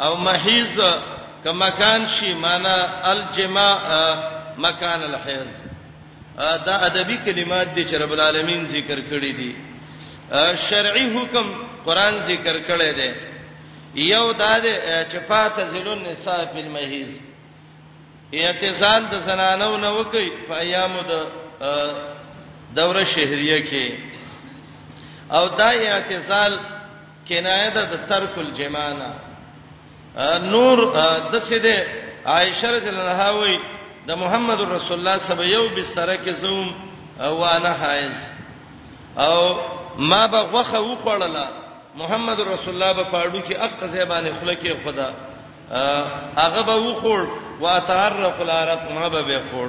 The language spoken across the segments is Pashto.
او محیز کما کان شي معنا الجماع مکان الحیز دا ادبی کلمات دي چې رب العالمین ذکر کړی دي شرعي حکم قران ذکر کړی دی یو دا دی چې فات زلون نساء فی المحیز اعتزال د زنانو نه وکي په ایامو د دوره شهریه کې او دا اعتزال کنایه ده د ترک الجماع نه نور د څه ده عائشه رضی الله عنها وای د محمد رسول الله سبا یو بستر کې زوم وانا حائز او ما به غوخه وخړله محمد رسول الله به پاړو کې اق زبانه خله کې خدا هغه به وخور واتعرق العرق ما به به خور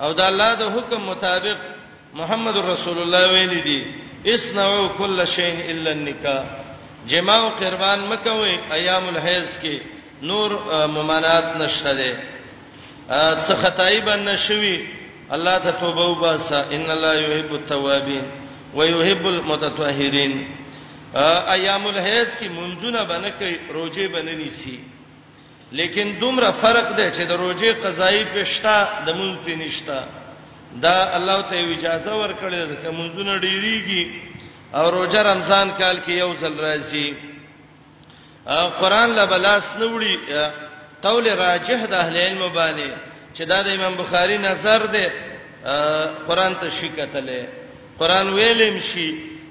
او د الله د حکم مطابق محمد رسول الله ویل دي اسنعوا كل شيء الا النکاح جما او قربان مکوي ایام الحیض کې نور ممانات نشته ده څه خدای باندې شوی الله ته توبه وباسه ان الله يحب التوابين ويحب المتطهرين ایام الحیض کې منځونه باندې کوي روزه باندې نيسي لیکن دومره فرق دی چې د روزي قضایي پښتا د مونږ په نشتا دا الله ته اجازه ورکړې ده چې مونږونه ډیریږي او روزه رمضان کال کې یو ځل راځي قرآن لا بلاس نه وړي قول راجح د اهل علم باندې چې دا د امام بخاری نظر دی قرآن ته شي کتلې قرآن ویلم شي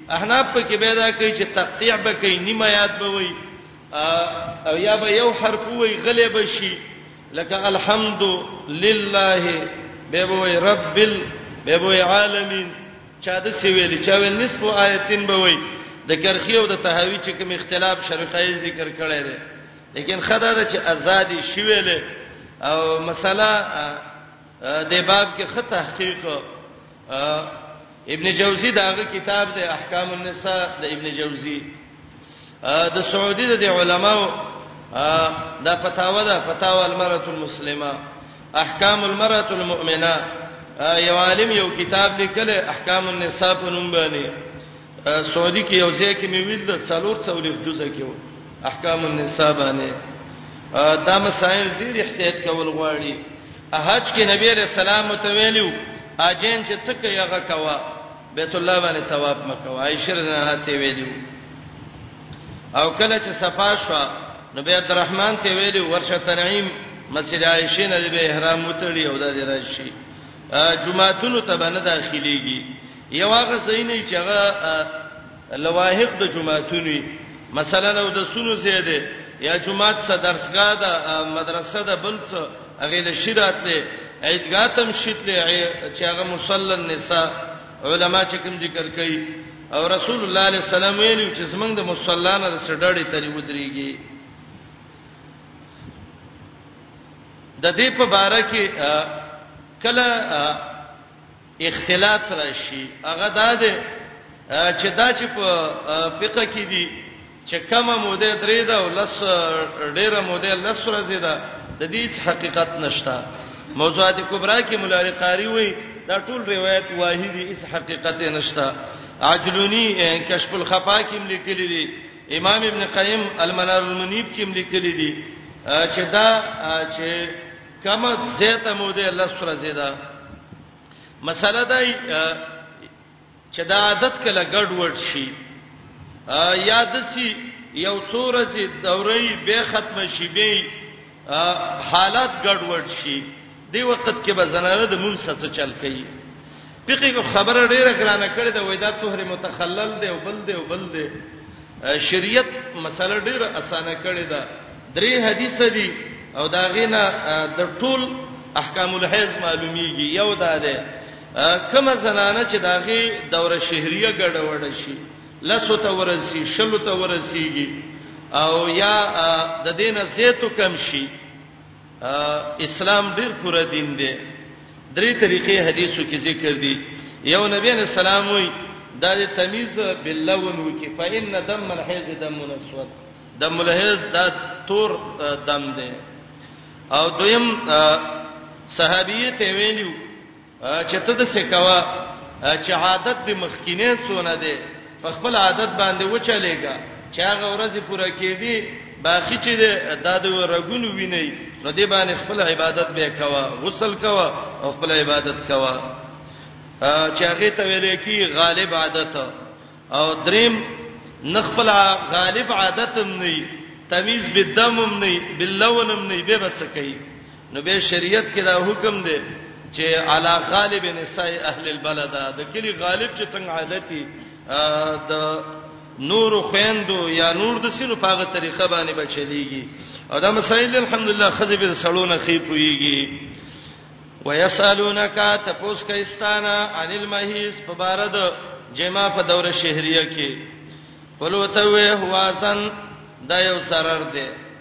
احناف په کې پیدا کوي چې تقطیع به کوي نیمه یاد به وي او یا به یو حرف وی غلې بشي لکه الحمد لله به وی رب ال به وی عالمین چا د سی ویل چا ویل نصف آیتین به وی د کرخی او د تهاوی چې کوم اختلاف شرقای ذکر کړی دی لیکن خدای دا چې ازادي شویل او مسله د باب کې خطه تحقیق ابن جوزی داغه کتاب د احکام النساء د ابن جوزی د سعودي د علماو دا فتاوا ده فتاوا المرأه المسلمه احکام المرأه المؤمنه یو عالم یو کتاب لیکل احکام النساء په نوم باندې سعودي کې یو ځای کې مې ویل د څلور څولې جزء کې و احکام النساء باندې دا مسائل ډېر احتیاط کول غواړي احج کې نبی رسول الله ته ویلو اجین چې څه کوي هغه کوا بیت الله باندې ثواب مکوا عائشه رضی الله عنها ته ویلو او کله چې صفا شو نو بیا عبدالرحمن ته ویلو ورشه تنعیم مسجد عائشه نه به احرام وتړي او د راشي جمعهتون ته باندې داخليږي یو هغه ځای نه چې هغه لواحق د جمعهتون وي مثلا او د سونو ځای دی یا جمعات څخه درسګه ده مدرسه ده بل څه هغه له شیدات له عیدګاه تم شیت له چې هغه مصلی النساء علما چې کوم ذکر کوي او رسول الله علیه السلام ویلو چې زمنګ د مصلانه د سړړې تری ودرېږي د دې په باره کې کله اختلاط راشي هغه دا دی چې دا چې په فقہ کې دي چې کمه موده درې دا او لس ډیره موده لس ورځې ده د دې هیڅ حقیقت نشته موضوعات کبرا کې مولا قاری وایي دا ټول روایت واهدي هیڅ حقیقت نشته عجلونی کشف الخفا کې لیکلي دي امام ابن قیم المنار المنیب کې لیکلي دي چې دا چې کمه زیاته موده لس ورځې ده مسله دا چې دا عادت کله ګډ وډ شي یاد شي یو څوره چې دورې به ختم شي به حالات ګډ وډ شي دی وخت کې به زنانه د مون سره چل کوي فقې کو خبره ډیره ګرانه کړې ده وای دا طهر متخلل دی او بل دی او بل دی شریعت مسله ډیره اسانه کړې ده درې حدیث دي او دا غینا د ټول احکام الحیض معلومیږي یو دا ده کما زنانه چې داغي دوره شهریه ګډوډ شي لسو ته ورسی شلو ته ورسیږي او یا د دینه زیتو کم شي اسلام ډیر پوره دین دی درې طریقې حدیثو کې ذکر دي یو نبی علیہ السلام وی دا د تمیز باللون وکي فإن دم الحیض دم اسود دم الحیض دا تور دم دی او دویم صحابیه ته ویلو چې ته د څه کوا چې عادت د مخکینه څونه دی په خپل عادت باندې وچلېګا چې هغه ورځ پوره کېدی باقی چې دا د رګونو ویني نو دې باندې خپل عبادت به کوا غسل کوا او خپل عبادت کوا چې هغه ته ویل کی غالب عادت او دریم نخپل غالب عادت هم نه تمیز بالدم هم نه باللون هم نه به بس کوي نو به شریعت کې دا حکم دی چې علا غالب نساء اهل البلد د کلی غالب چې څنګه عادت دي د نور خويندو یا نور د سینو په هغه طریقه باندې بچلېږي او دا مسائل الحمدلله خزې به سړونه خې پويږي ويسالونک تپوس کایستانا عن المحیز په بارد جما په دوره شهریه کې قلوتوه هوازن دا یو zarar دی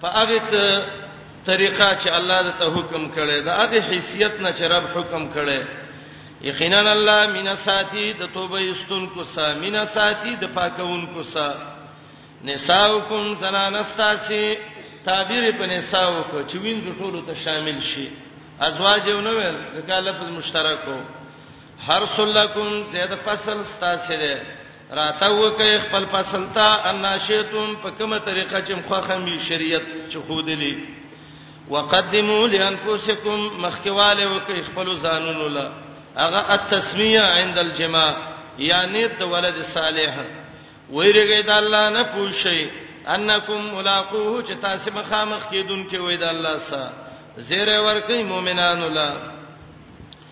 په هغه طریقه چې الله د ته حکم کړي دا هغه حیثیت نه چې رب حکم کړي یقینا الله مینا ساتي د توبه استون کو سا مینا ساتي د پاکون کو سا نساؤکم زنان استاسی تعبیر په نساو کو چې وین د ټولو ته شامل شي ازواج یو نو ویل د کاله په مشترکو حرث لکم زید فصل ستاسو دی راته وکي خپل فصل ته ان شیتم په کومه طریقه چې مخه می شریعت چې خودلی وقدموا لانفسکم مخکواله وکي خپل ځانونو لا هغه التسمیه عند الجماع یعنی د ولد صالح ویریږي د الله نه پوښي انکم ملاقوه چې تاسو مخامخ کیدون کې وې د الله سره زیره ورکې مؤمنانو لا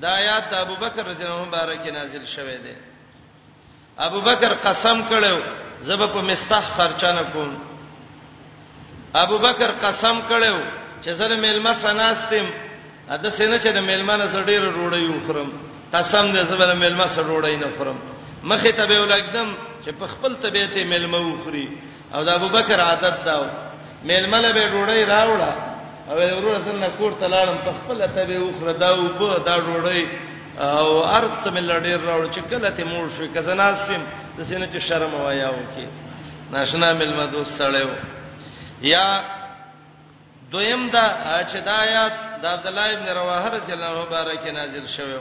دا آیات ابوبکر رضی الله عنه بارک نازل شوه دی ابوبکر قسم کړو زب په مستح خرچا نه کوم ابوبکر قسم کړو چې زره ملما سناستم اده سینه چې د ملما نه سړیر روړی وخرم قسم دې زبر ملما سره روړی نه خرم مخه ته به ولګدم چې په خپل طبيعت ملما وخري او د ابوبکر عادت داو میلمله به ډوړی راوړه او ورور څنګه کور ته لاړم په خپل ته به وخره دا او په دا ډوړی او ارت سم لړډیر راوړ چې کله ته مور شو کزناستم د سینې چې شرم وایاو کې ناشنا ملما دوست سړیو یا دویم دا چې دا آیات د عبد الله ابن رواحه رضی الله عنه بارکه نازل شوه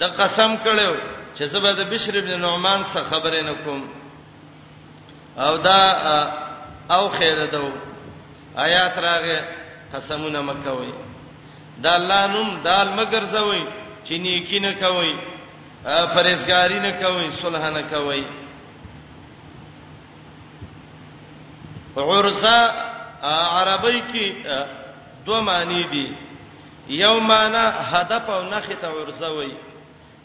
د قسم کړو چې زبر د بشر ابن نعمان څخه خبرې نکوم او دا او خیر دو آیات راغې قسمونه مکوي دا الله نوم دال مگر زوي چې نیکی نه کوي پرېزګاری نه کوي صلح نه کوي عرزه عربی کې دوه معنی دي یو معنی هدف او نخې ته عرزه وایي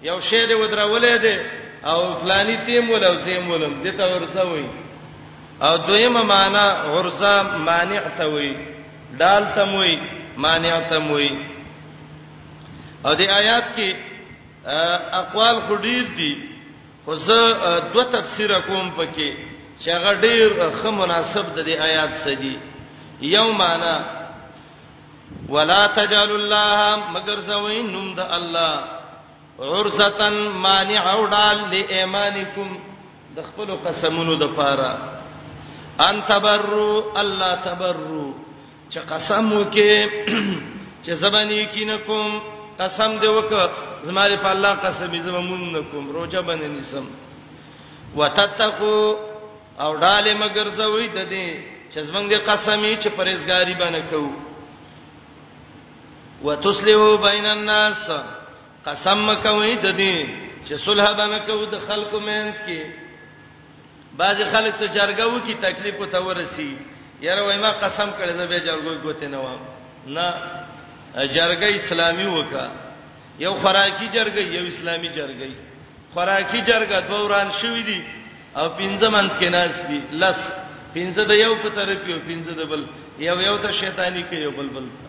یو شی دی ودرولې دی او فلانی تیم ول او زیم ولم د ته عرزه وایي او دویمه معنی عرزه مانع ته وایي دال ته وایي مانع ته وایي او د آیات کې اقوال خډیر دي خو زه دوه تفسیر کوم پکې چې هغه ډیر ښه مناسب د دې آیات سره دی یو معنا ولا تجعل الله مگر زوین نوم د الله عرزتن مانع او ډال لایمانکم د خپل قسمونو د پاره ان تبرو الله تبرو چې قسم وکې چې زبانی کې نکوم قسم دی وک زماره په الله قسم یې زمون نکوم روزه باندې نیسم وتتقو او ډاله مگر زوی د دې چې زمنګ دې قسمی چې پرېزګاری باندې کوو وتسلو بین الناس قسم کوي د دې چې صلح باندې کوو د خلکو مینس کې بعضی خلک ته جرګه وکي تکلیف ته ورسی یاره وای ما قسم کړی زه به جرګوي ګوتې نه وام نه جرګه اسلامي وکا یو خوراکي جرګه یو اسلامي جرګه خوراکي جرګه دوه وران شوې دي او پنځه منځ کې ناس دي لس پنځه د یو په طرف یو پنځه د بل یو یو ته شیطانی کوي یو بل بل ته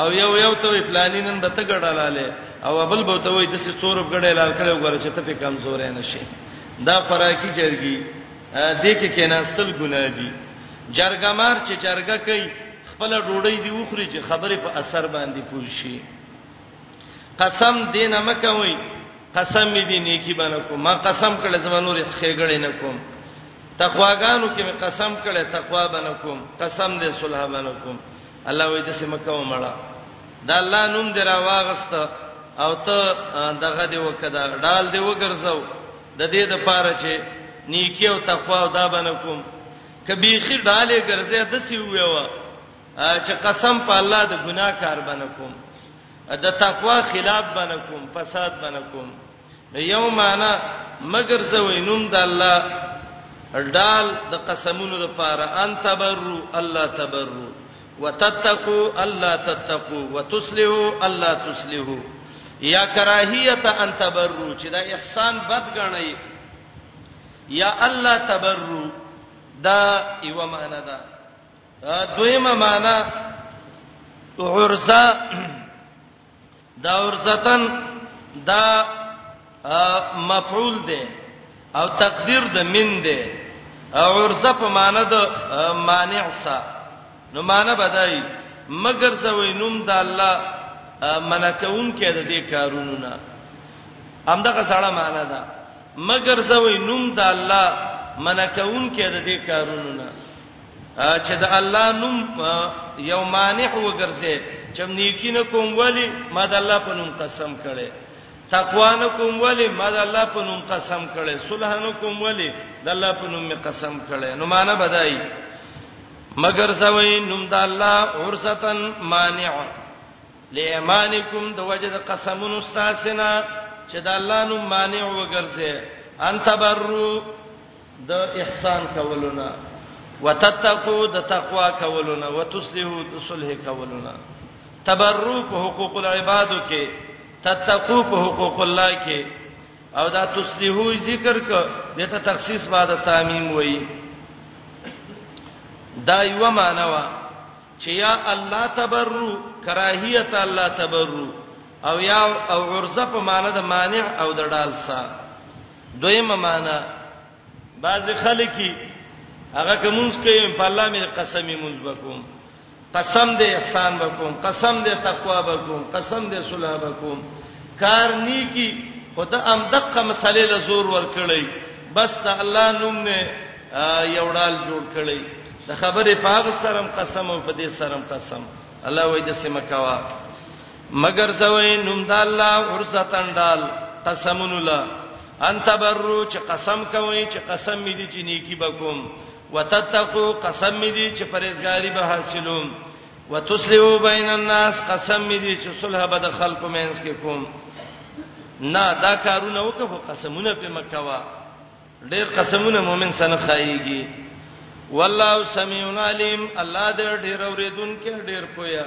او یو یو ته پلاني نن به ته ګډالاله او بل به ته وای د څه څورب ګډالال کړو غره چې ته په کمزورې نشي دا فراکی جرګي دې کې کیناستل ګناه دي جرګمار چې جرګه کوي خپل ډوډۍ دی وخوري چې خبره په اثر باندې پوه شي قسم دې نه مکوي قسم می دی نیکی باندې کوم ما قسم کړل زمانو ری خېګړې نه کوم تقواګانو کې می قسم کړل تقوا باندې کوم قسم دې صلح باندې کوم الله وې د سم کو مړه دا الله نوم درا واغست او ته دغه دی وکدا ډال دی وګرځاو د دې د پاره چې نیکی او تقوا او دا باندې کوم کبي خې ډالې ګرځې د سی ویوا چې قسم په الله د ګناه کار باندې کوم د تقوا خلاف باندې کوم فساد باندې کوم یو معنا مگر زوی نوم د الله ډال د قسمونو لپاره ان تبرو الله تبرو وتتقوا الله تتقوا وتصلحوا الله تصلحوا یا کراهیت ان تبرو چې دا احسان بد غنئ یا الله تبرو دا یو معنا ده دویمه معنا عرزه دا ورزتن دا مفعول دی او تقدیر د من دی او ورزه په معنی د مانع سا نو معنی بدای مگر زوی نوم د الله منکون کې د دې کارونو نه همدغه سړه معنی ده مگر زوی نوم د الله منکون کې د دې کارونو نه چې د الله نوم یو مانع وګرځي چې نیکی نه کوم ولی ما د الله په نوم قسم کړي تقوا نه کوم ولی ما د الله په نوم قسم کړي صلح نه کوم ولی د الله په نوم می قسم کړي نو معنا بدای مگر سوي نوم د الله ورستن مانع لایمانکم د وجه د قسمونو استاسنا چې د الله نوم مانع وګرځي انت برو د احسان کولو نه وتتقو د تقوا کولو نه وتصلحو د صلح کولو نه تبرو په حقوق العباد کې تتقو په حقوق الله کې او دا تصلحو ذکر ک دته تخصیص بعد تعمیم وای دا یو معنوا چې یا الله تبرو کراهیت الله تبرو او یا او عرضه په معنی د مانع او د ډال سره دویمه معنا بعضی خلک هغه کومس کوي په الله مې قسمی مونږ وکوم قسم دې احسان وکوم قسم دې تقوا وکوم قسم دې صلح وکوم کار نیکی خدا ام دقه مسلې له زور ور کړی بس ته الله نوم نه یوړال جوړ کړی د خبرې په هغه سرم قسم او په دې سرم قسم الله وایي د سمکوا مگر سوي نوم د الله ورستن دال قسمون الله انت برو چې قسم کوي چې قسم می دي چې نیکی بکوم وتتقو قسم می دي چې پرهیزګاری به حاصلوم وتسلو بین الناس قسم می دي چې صلح به د خلکو مینس کې کوم نه دا کارونه وکړو قسمونه په مکوا ډېر قسمونه مؤمن سره خایيږي والله سميع عليم الله دې ډېر اوریدونکو ډېر پویا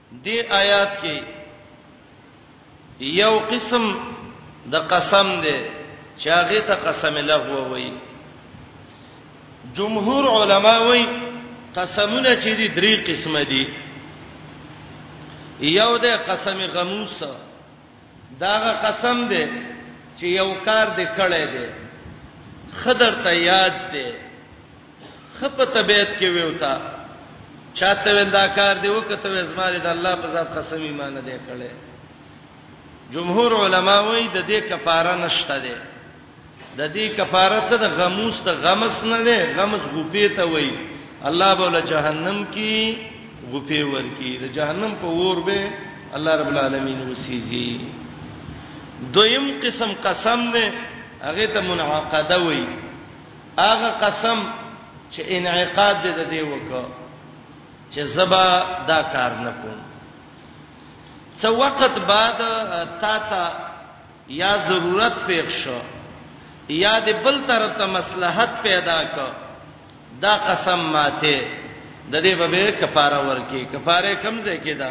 دې آیات کې یو قسم د قسم دی چې هغه ته قسم لغو وایي جمهور علما وایي قسمونه چې دي درې قسم دي یو د قسم غموس داغه قسم دی چې یو کار دې کړی دی خدر ته یاد دی خه په طبيعت کې ویو تا چاته وندا کار دی وکته وې زما د الله په ذات قسم ایمان نه دی کړی جمهور علما وایي د دې کفاره نشته ده د دې کفاره څه د غموس ته غمس نه ده غمس غوپې ته وایي الله به له جهنم کې غوپې ورکی د جهنم په ور به الله رب العالمین وسیږي دویم قسم قسم نه هغه ته منعقده وایي هغه قسم چې انعقاد دې د دې وکړه چې زبا دا کار نه کوم څو وخت بعد تا ته یا ضرورت پیښ شو یا د بل طرف ته مصلحت پیدا کو دا قسم ماته د دې به کفاره ورکی کفاره کمزې کېده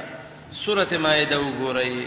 سورته مائده وګورئ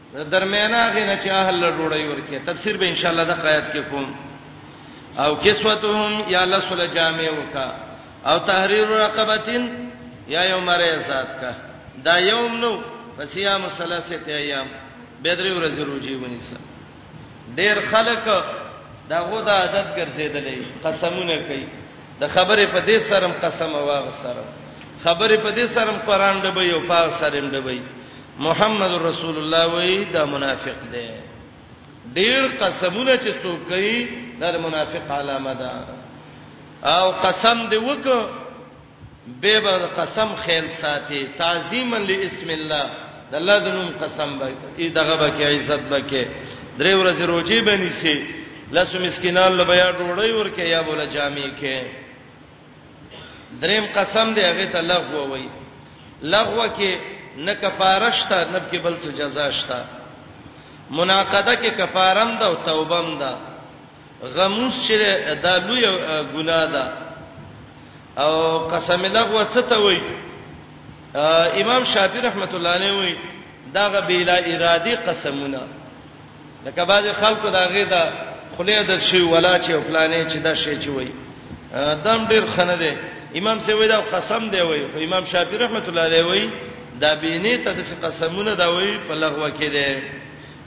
درمیانه غنه چې اهل له ډوړی ورکه تفسیر به ان شاء الله د قایت کې کوم او کسوتهم یا لسل جامع وکا او تحریر رقبتین یا یوم ریزات کا دا یوم نو فصيام ثلاثه ایام بدري ورځ روجي ونیسه ډیر خلک داغه د عادت ګرځیدلې قسمونه کوي د خبرې په دې سرم قسم واغ سره خبرې په دې سرم قران دبي او پاک سرم دبي محمد رسول الله وی دا منافق دی ډیر قسمونه چې څوک کوي دا منافق علامه ده او قسم دی وک به به قسم خیل ساتي تعظیما لاسم الله د الله د نوم قسم به ای دغه به کې عزت به کې درې ورځې روزي بني سي لاسو مسکینان لبیا ډوړی ورکه یا بوله جامې کې دریم قسم دی هغه ته لغو وای لغو کې نه کفاره شته نه کې بل څه جزا شته مناقضه کې کفارم ده او توبم ده غموس چې دا لوی ګناه ده او قسم لغو څه ته وای امام شافعي رحمت الله علیه وای داغه بلا ارادي قسمونه لکه بعضی خلکو دا غي دا خله د شی ولا چې پلانې چې دا شی چې وای دم ډیر خنه دی امام سی وای دا قسم دی وای خو امام شافعی رحمت الله علیه وای دا بینه ته د قسمونه دا وای په لغوه کې دی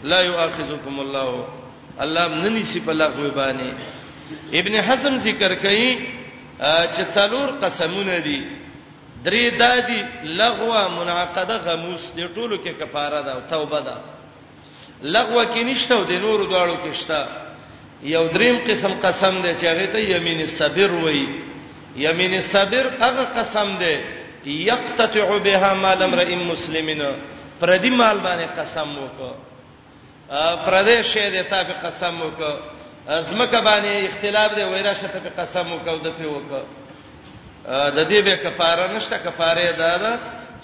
لا یؤاخذکم الله الله ننی سی په لغوه باندې ابن حزم ذکر کوي چې څلور قسمونه دي درې دادی لغوه منعقده غموس د ټولو کې کفاره ده او توبه ده لغوه کې نشته او د نورو دواړو کې شته یو دریم قسم قسم دی چې هغه ته یمین الصبر وایي یمین الصبر هغه قسم دی یقتطع بها مال امرئ مسلمین پر دې مال باندې قسم وکړه پر دې شه دې ته قسم وکړه ازمکه باندې اختلاف دی ویرا شته په قسم وکړه د په وکړه د دې به کفاره نشته کفاره دا ده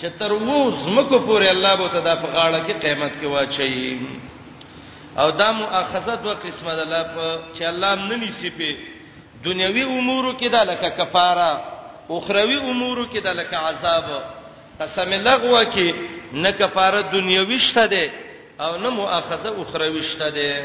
چې تر وو زمکو پورې الله به ته دا په غاړه کې قیامت کې واچي او دا مؤاخذه دوه قسمه ده الله په چې الله نه نسی په دنیوي امورو کې دا لکه کفاره اخروی امورو کې دا لکه عذاب قسم لغوه کې نه کفاره دنیوي شته ده او نه مؤاخذه اخروی شته ده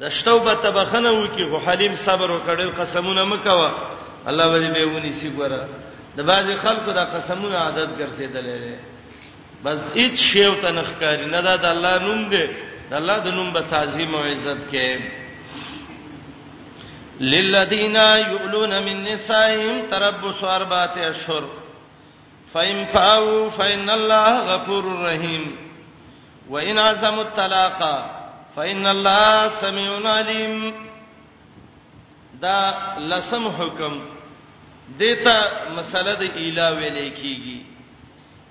د شتوبه تبخنه وکي خو حلیم صبر وکړي قسمونه مکوه الله به دې ونی سی ګره د باز خلکو دا قسمونه عادت ګرځیدلې ده بس هیڅ شی او تنخکاری نه دا د الله نوم دی د الله د نوم به تعظیم او عزت کې للذین یؤلون من نسائهم تربص اربعه اشهر فإن فاو فإن الله غفور رحیم وان عزموا الطلاق فان الله سميع عليم دا لسم حکم دیتا مسله د اله ویل کیږي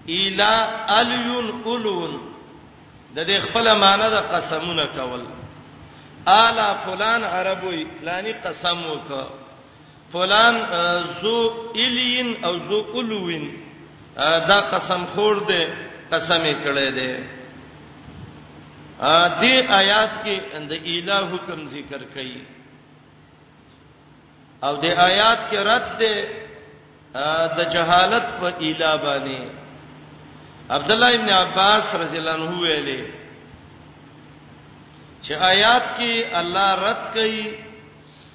اله الیون اولون د دې خپل معنی د قسمونه کول الا فلان عربوی فلانی قسم وکړه فلان ذو الین او ذو الوین دا قسم خور دی قسم یې کړی دی ا دې آیات کې د الہ حکم ذکر کړي او د آیات کې رد ده د جهالت په اله باندې عبد الله ابن عباس رضی الله عنه ویلي چې آیات کې الله رد کړي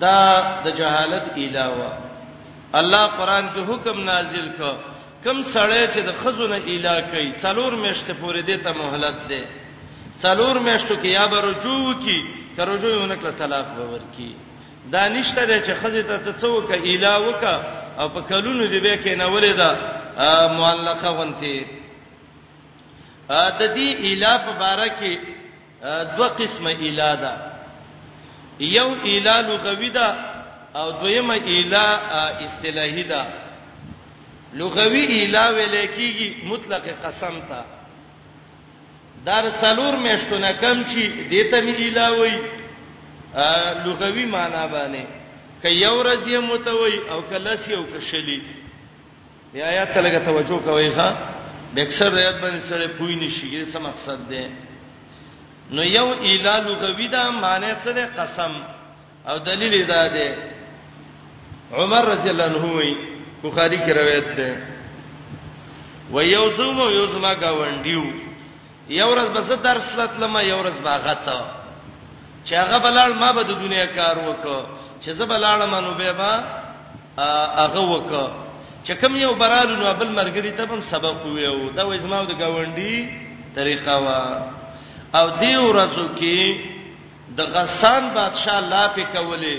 دا د جهالت علاوه الله قران کې حکم نازل ک کم سړی چې د خزونه اله کوي څلور میشته پورې دې ته مهلت ده څلور میشتو کې یا به رجوع وکي که رجوع یې ونکړه طلاق به ورکي دا نشته ده چې خزه ته ته څوک اله وکا او په کلونو دې به کې نه ولې ده معلقه ونته د دې اله په باره کې دوه قسمه اله ده یو اله لغوي ده او دویمه اله اصطلاحي ده لغوي اله ویل کیږي مطلق قسم ته دار څلور میاشتونه کم چی دته می اله وای لغوي معنی باندې ک یو ورځ یې متوي او کله سی او کشلی دې آیات ته لږه توجه کوئ ښا د اکثر آیات باندې سره پوی نشي یې څه مقصد دی نو یو اله لغوی دا معنی څه ده قسم او دلیل دا دی عمر رضی الله عنه وی بخاری کې روایت ده و یوزم یوزما گاونډیو یو ورځ به زه درس لتلم یو ورځ به هغه ته چې هغه بلال ما به د دنیا کار وکړ چې زه بلال منو به ما هغه وکړ چې کوم یو برالو نو بل مرګري ته هم سبق ویو دا وې زما د گاونډي طریقه وا او دی ورځو کې د غسان بادشاه لا په کولې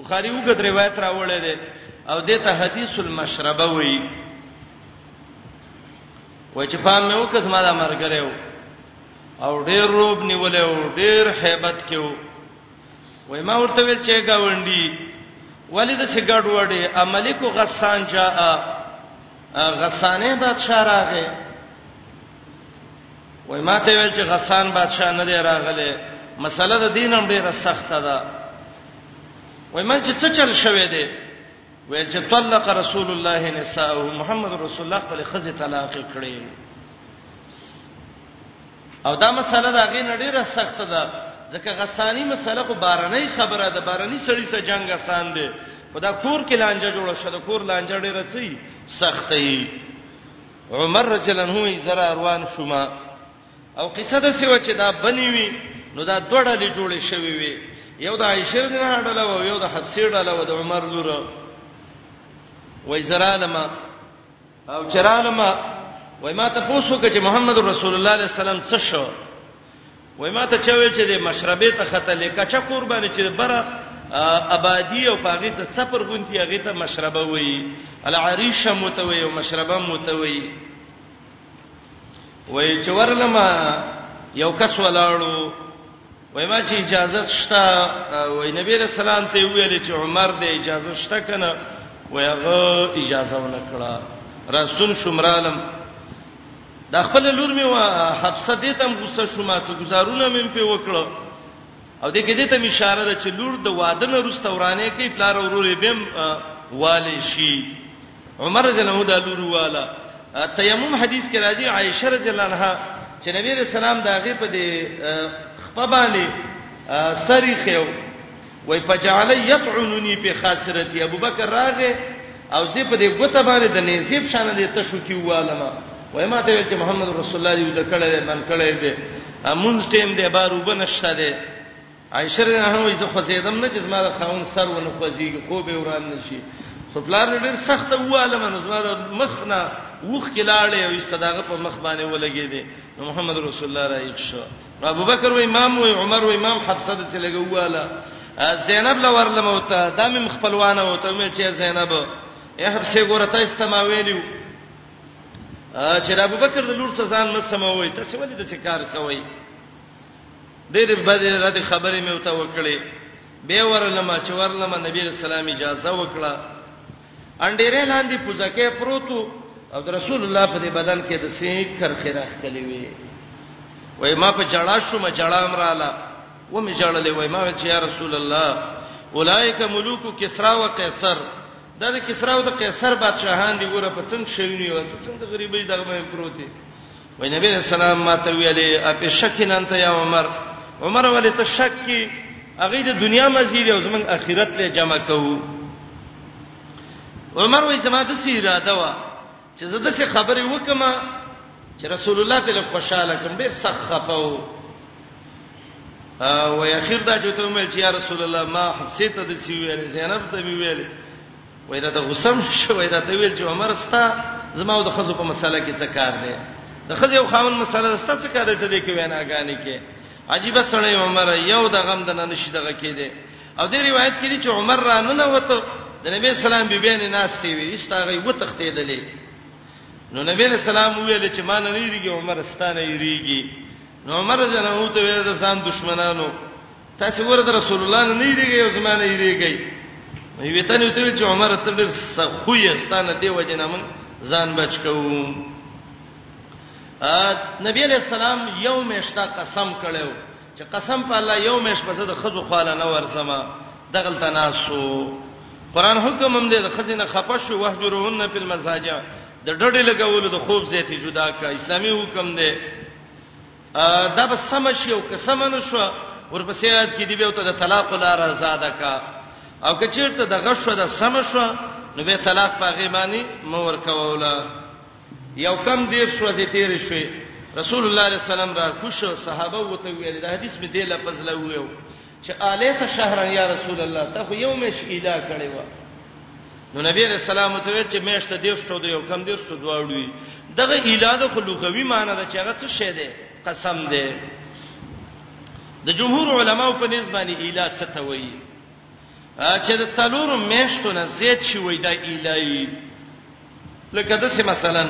بخاری وګد روایت راوړی دی او دته حدیث المشربه وایي و چې پام مې وکړ زما د مرګره و او ډېر روب نیولې و ډېر hebat کې و وای ما ورته ویل چې گاونډي ولی د سګړډ وړي املیکو غسان جاء غسانې بادشاہ راغې وای ما ته ویل چې غسان بادشاہ نه دی راغله مسله د دینم ډیره سخته ده وای من چې څه چل شوه دی وای چې طلق رسول الله نساء محمد رسول الله خپل خزه طلاق کړي او دا مسله دا غي نډیره سخته ده ځکه غسانی مسله کو بارنۍ خبره ده بارنۍ سړی سره جنگ آسان دی خدا کور کې لانجه جوړه شوه د کور لانجه ډیره سي سختې عمر رسول الله یې زرا روان شوما او قصه د سیو چې دا بنی وی نو دا دوه ډلې جوړې شوې وي یو د عائشه رضی الله عنها او یو د حفصه ډله او د عمر لور وای زرالما او چرالما وای ما ته پوښتنه کوي چې محمد رسول الله علیه السلام څه شو وای ما ته چا ویل چې د مشربې ته خطه لیکه چا قرباني چې بره ابادی او پاغه ته څپر غونتی هغه ته مشربه وای العریشه متوي او مشربه متوي وای چې ورلم یو کس ولاړو وای ما چې اجازه شته وای نبی رسول الله ته ویل چې عمر دې اجازه شته کنه وای هغه اجازه ونکړه راستون شمرالم دا خپل لور مې وا حفصه دې تم غوسه شوم ته گزارونه مې په وکړه او دې کې دې ته اشاره ده چې لور د واده نه روسته ورانه کې پلار ورورې بهم والي شي عمر رضی الله عنه دا لور والا تیمم حدیث کې راځي عائشه رضی الله عنها چې نبی رسول الله دا غي په دې خپبانه سری خيو وای فجعل يطعنني په خاصرتي ابو بکر راغه او زه په دې ګوته باندې د نصیب شان دې تشو کی والما وای ما ته چې محمد رسول الله دې د کړه من کړه دې امون ټیم دې بار وبنشته دې عائشه رضی الله عنها وایي زه خوځېدم نه چې زما د خاون سر ونه خوځيږي خو به وران نشي خو پلار ډېر سخت واله من زما د مخ نه وښ کې لاړې او استداغه په مخ باندې ولګې دي محمد رسول الله رايښ شو ابو بکر و امام و عمر و امام حفصه د سلګه واله زینب لور لموته د مم خپلوانه وته مې چې زینب اے حفصه ګورته استما ویلو چې ابو بکر د لور څخه ځان مسموي تاسو ولې د څه کار کوئ ډېر بدې رد خبرې مې وته وکړې به ورلمه چې ورلمه نبی رسول الله اجازه وکړه انډېرې لاندې پوزکه پروتو او رسول الله په دې بدن کې د سینې کرخې راخلې وي وای ما په جړا شو ما جړا امراله و می جړلې وای ما چې یا رسول الله اولایک ملوک کسرا و قیصر دا د کسرا او د قیصر بادشاهان دی ګوره په څنګه شوی او څنګه غریبۍ دغه مې پروتي وې نبی علیہ السلام ماته ویلې اپې شک نه انت یا عمر عمر ولې ته شک کی هغه د دنیا مزید او زمنګ اخرت له جمع کوو عمر وې زما د سی اراده وا چې زه د څه خبرې وکم چې رسول الله په خوشاله کم ډیر سخت خپاو او اخر دا چې ته مې چې یا رسول الله ما حفصه ته د سی ویلې زینب ته ویلې وای راته غسم شو وای راته ویل چې عمر ستا زما او د خزو په مسله کې څه کار دی د خزو او خاون مسله ستا څه کار ته دی کې وینا غانې کې عجیب سړی عمر یو د غم د نه نشي دغه کې دی او د روایت کې دی چې عمر را نه نه وته د نبی سلام بي بین ناشته وي استغه و تختیدلې نو نبی سلام ویل چې ما نه ریږي عمر ستانه ریږي نو عمر جنو ته ویل د ځان دشمنانو تاسو ورته رسول الله نه یریږي او زمانه یریږي نو وی ته نو ته چې عمر ته ډېر خو یې ستانه دی وجه نه من ځان بچ کوو نبی علیہ السلام یو مشتا قسم کړو چې قسم په الله یو مش پس د خزو خاله نه ورسمه دغل تناسو قران حکم هم دې د خزینه خپش او وهجرهن په المساجد د ډډې لګولو د خوب زیاتې جدا کا اسلامي حکم دی دا به سم شي او که سم نه شو ورپسې آیات کې دی به ته د طلاق لار آزاد کا او که چیرته د غشو د سم شو نو به طلاق پاغه معنی مو ورکووله یو کم دیر شو دې تیر شوي رسول الله صلی الله علیه وسلم را کوشو صحابه وته ویل دا حدیث می دی لفظ لویو چې الیت شهرا یا رسول الله ته خو یو مش اله کړي و نو نبی رسول الله ته ویل چې مېشت دې شته د یو کم دې شته دواړوي دغه اله د خلوغوي معنی ده چې هغه څه شه ده قسم ده د جمهور علماو په نسبت باندې اله څه ته وایي چې د څلورو مېشتو نه زیات شي وای دا الای لکه داسې مثلا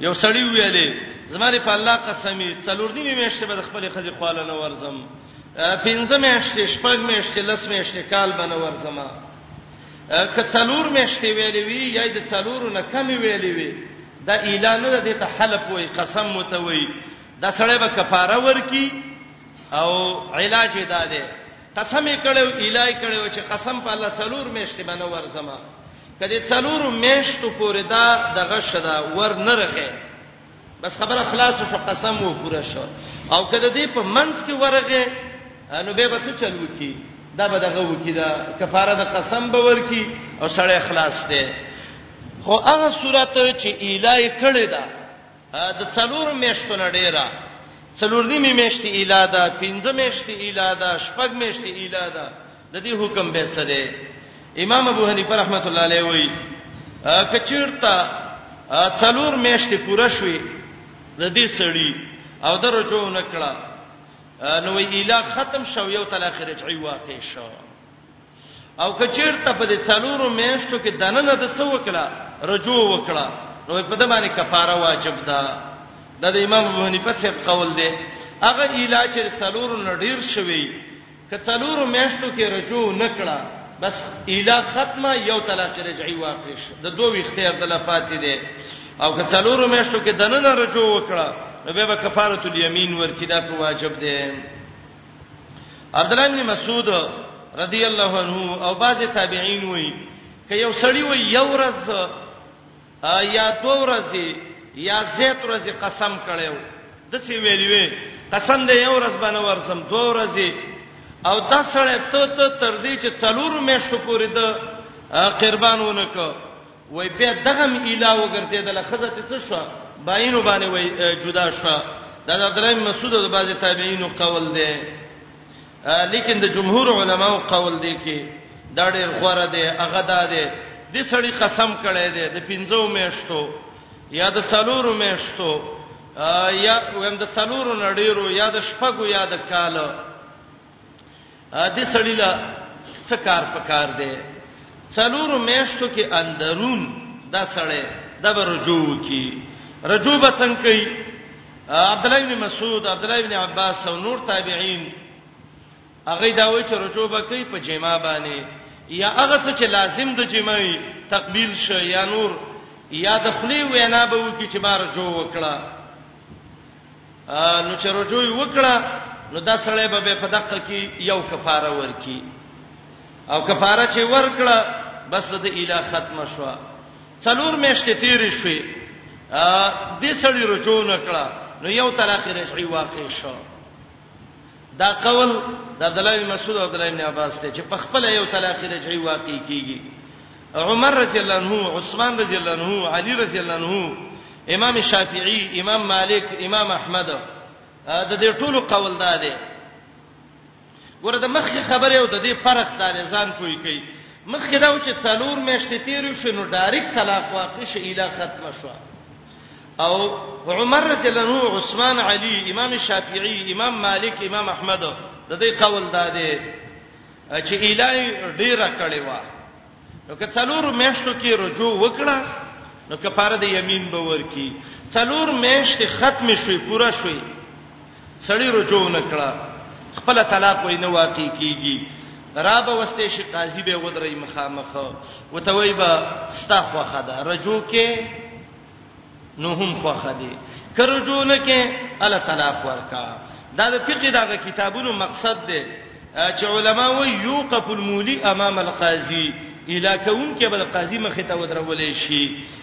یو سړی ویلې زماره په الله قسمي څلور نیمه میاشتې به خپل خځې خواله نه ورزم پنځه میاشتې شپږ میاشتې لس میاشتې کال به نه ورزم که څلور میاشتې ویلې وی یا د څلورو نه کم ویلې وی دا اعلان نه دی ته حلف وای قسم متوي دا سړی به کفاره ورکی او علاج دا دی قسم یې کړو الای کړو چې قسم په الله څلور میشته باندې ورزما کله څلور میشتو پورې دا دغه شدا ور نه رخه بس خبره خلاص شو قسم وو پوره شو او کله دې په منس کې ورغه نو به به څه چلو کی دا به دغه وکی دا کفاره د قسم به ورکی او سړی خلاص دی خو هغه صورت چې الای کړی دا د څلور میاشتو نه ډیره څلور نیمه میاشتې اله ده پنځه میاشتې اله ده شپږ میاشتې اله ده د دې حکم به څه دی امام ابو حنیفه رحمۃ اللہ علیہ وایي کچیرته څلور میاشتې پوره شوې د دې سړی او د رجوع نکړه نو وی اله ختم شو یو تل اخر رجعي واقع شو او کچیرته په دې څلورو میاشتو کې دننه د څه وکړه رجوع وکړه نو په دې باندې کفاره واجب ده دا د امام ابو حنیفه سیب قول دی هغه اله چې څلورو نډیر شوی که څلورو میاشتو کې رجوع نکړه بس اله ختمه یو طلاق رجعي واقع شي د دوه اختیار د لفاتې دی او که څلورو میاشتو کې دننه رجوع وکړه نو به کفاره الیمین ورکیدا په واجب دی عبد الله بن مسعود رضی الله عنه او بعض تابعین وایي ک یو سړی وایي یو ورځ یا دو ورځې یا زیات ورځې قسم کړو د سی ویلی وی قسم دې یو ورځ باندې ورسم دو ورځې او دا سړی ته ته تر دې چې څلور میاشتو پورې د قربانونه کو وای بیا دغم اله وګرځیدله خزه ته څه شو باینو باندې وای جدا شو دا د عبدالله مسعود د بعضی تابعینو قول دی لیکن د جمهور علماو قول دی کې دا ډېر غوړه دی هغه دا دی د سړی قسم کړي دی د پنځو میشتو یا د څلورو میشتو یا ویم د څلورو نړیرو یا د شپږو یا د کالو دې سړی لا څه کار پکار دی څلورو میاشتو کې اندرون دا سړی دا به رجوع کی رجوع به څنګه کوي عبد الله بن مسعود عبد الله بن عباس او نور تابعین هغه دا وایي چې رجوع به کوي په جما باندې یا هغه څه چې لازم د جماعي تقبیل شه یا نور یا د خلی وینا به وکي چې ما رجوع وکړه نو چې رجوع وکړه نو دا سړی به په دقه کې یو کفاره ورکی او کفاره چې ورکړه بس د اله ختم شو څلور میاشتې تیرې شوې دې سړی رجوع نکړه نو یو طلاق رجعي واقع شو دا قول د عبد الله بن مسعود او عبد الله بن عباس ته چې په خپل یو طلاق رجعي واقع کیږي عمر رضی الله عنه عثمان رضی الله عنه علی رضی الله عنه امام شافعی امام مالک امام احمد د دې ټولو قول دا دی ګوره د مخکې خبره او د دې فرق دا دی ځان کوی کوي مخکې دا و چې څلور میاشتې تیر شو نو ډایرک طلاق واقع شي اله ختم شو او عمر رضی الله عنه عثمان علی امام شافعی امام مالک امام احمد د دې قول دا دی چې الای ډیره کړي وا نو که څلور میاشتو کې رجوع وکړه نو کفاره د یمین به ورکی څلور میاشتې ختم شوي پوره شوي سړی رجوع نکړه خپل طلاق وای نه واقع کیږي را به وسته شي قاضي به ودرې مخامخ وتوي به ستا خوخه ده رجوع کې نو هم خوخه دي کرجو نه کې ال طلاق ورکا دا د فقې دغه کتابونو مقصد دی چې علما و یوقف المولی امام القاضي اله کون کې بل قاضي مخ ته ودرولې شي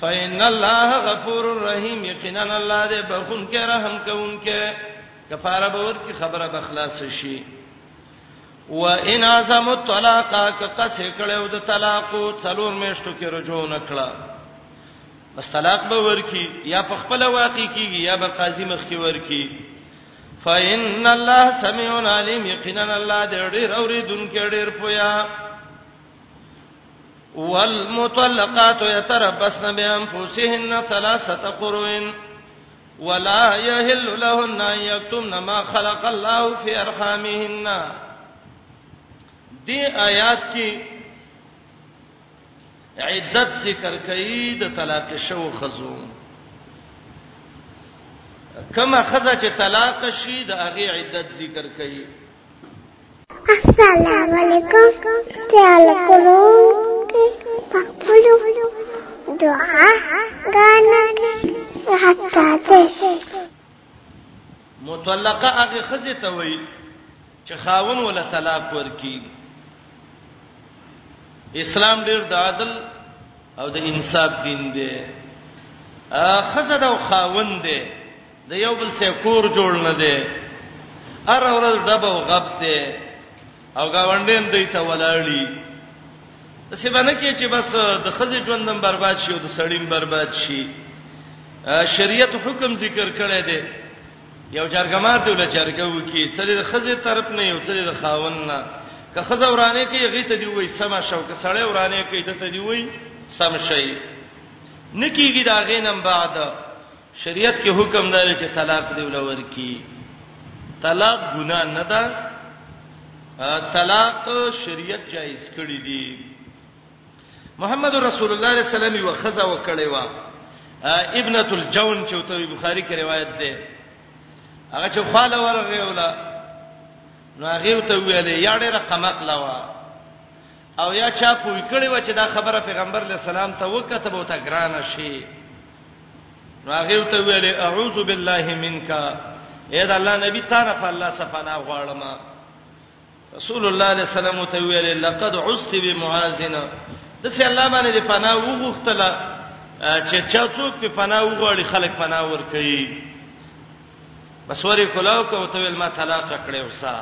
فإن الله غفور رحیم یقینا الله دې بخون کې رحم کوونکې کفاره به ورکی خبره به خلاص شي و ان اعظم الطلاق ک قص کړو د طلاق څلور میشتو کې رجوع نکړه بس طلاق به ورکی یا په خپل واقع کیږي یا به قاضي مخ کې ورکی فإن الله سميع عليم یقینا الله دې ډېر اورېدونکو ډېر پویا والمطلقات يتربصن بانفسهن ثلاثه قروء ولا يحل لهن ان يكتمن ما خلق الله في ارحامهن دې آیات کې عدت ذکر کړي د طلاق شو خزو کما خزه چې طلاق شي د هغه عدت ذکر کړي السلام علیکم تعال کولو پخپلو دعا غانا کې حتا ته مطلقه هغه خزه ته وای چې خاون ولا طلاق ورکی اسلام ډیر د عدل او د انصاف دین دی خزه دا خاون دی د یو بل سره کور جوړ نه دی ار ورځ ډب او غب دی او گاونډین دوی ته ولاړی څه باندې کې چې بس د خزې ژوندم برباد شي او د سړیم برباد شي شریعت حکم ذکر کړی دی یو جرګمات ول جرګه وکي څه د خزې طرف نه یو څه د خاون نه که خزه ورانه کې غي ته دی وای سم شو که سړی ورانه کې ته دی وای سم شي نکیږي دا غینم بعد شریعت کې حکم دی چې طلاق دی ولور کی طلاق ګناه نه ده طلاق شریعت جایز کړی دی محمد رسول الله صلی الله علیه وسلم یو خزا وکړی و ابنه الجون چې ته بخاری کې روایت ده هغه چې خاله ورغه ولا نو هغه ته ویلې یاړې رقم اقلا وا او یا چا پوی کړی و چې دا خبره پیغمبر علی السلام ته وکته بوته ګران شي نو هغه ته ویل اعوذ بالله منک اے دا الله نبی تعالی په الله سبحانه غواړم رسول الله علیه السلام ته ویل لقد عست بمعاذنا د سي الله باندې پناه وغوښتله چې چا څوک په پناه وغواړي خلک پناه ور کوي بس ورې کلاو کو ته ویل ما طلاق کړې وسه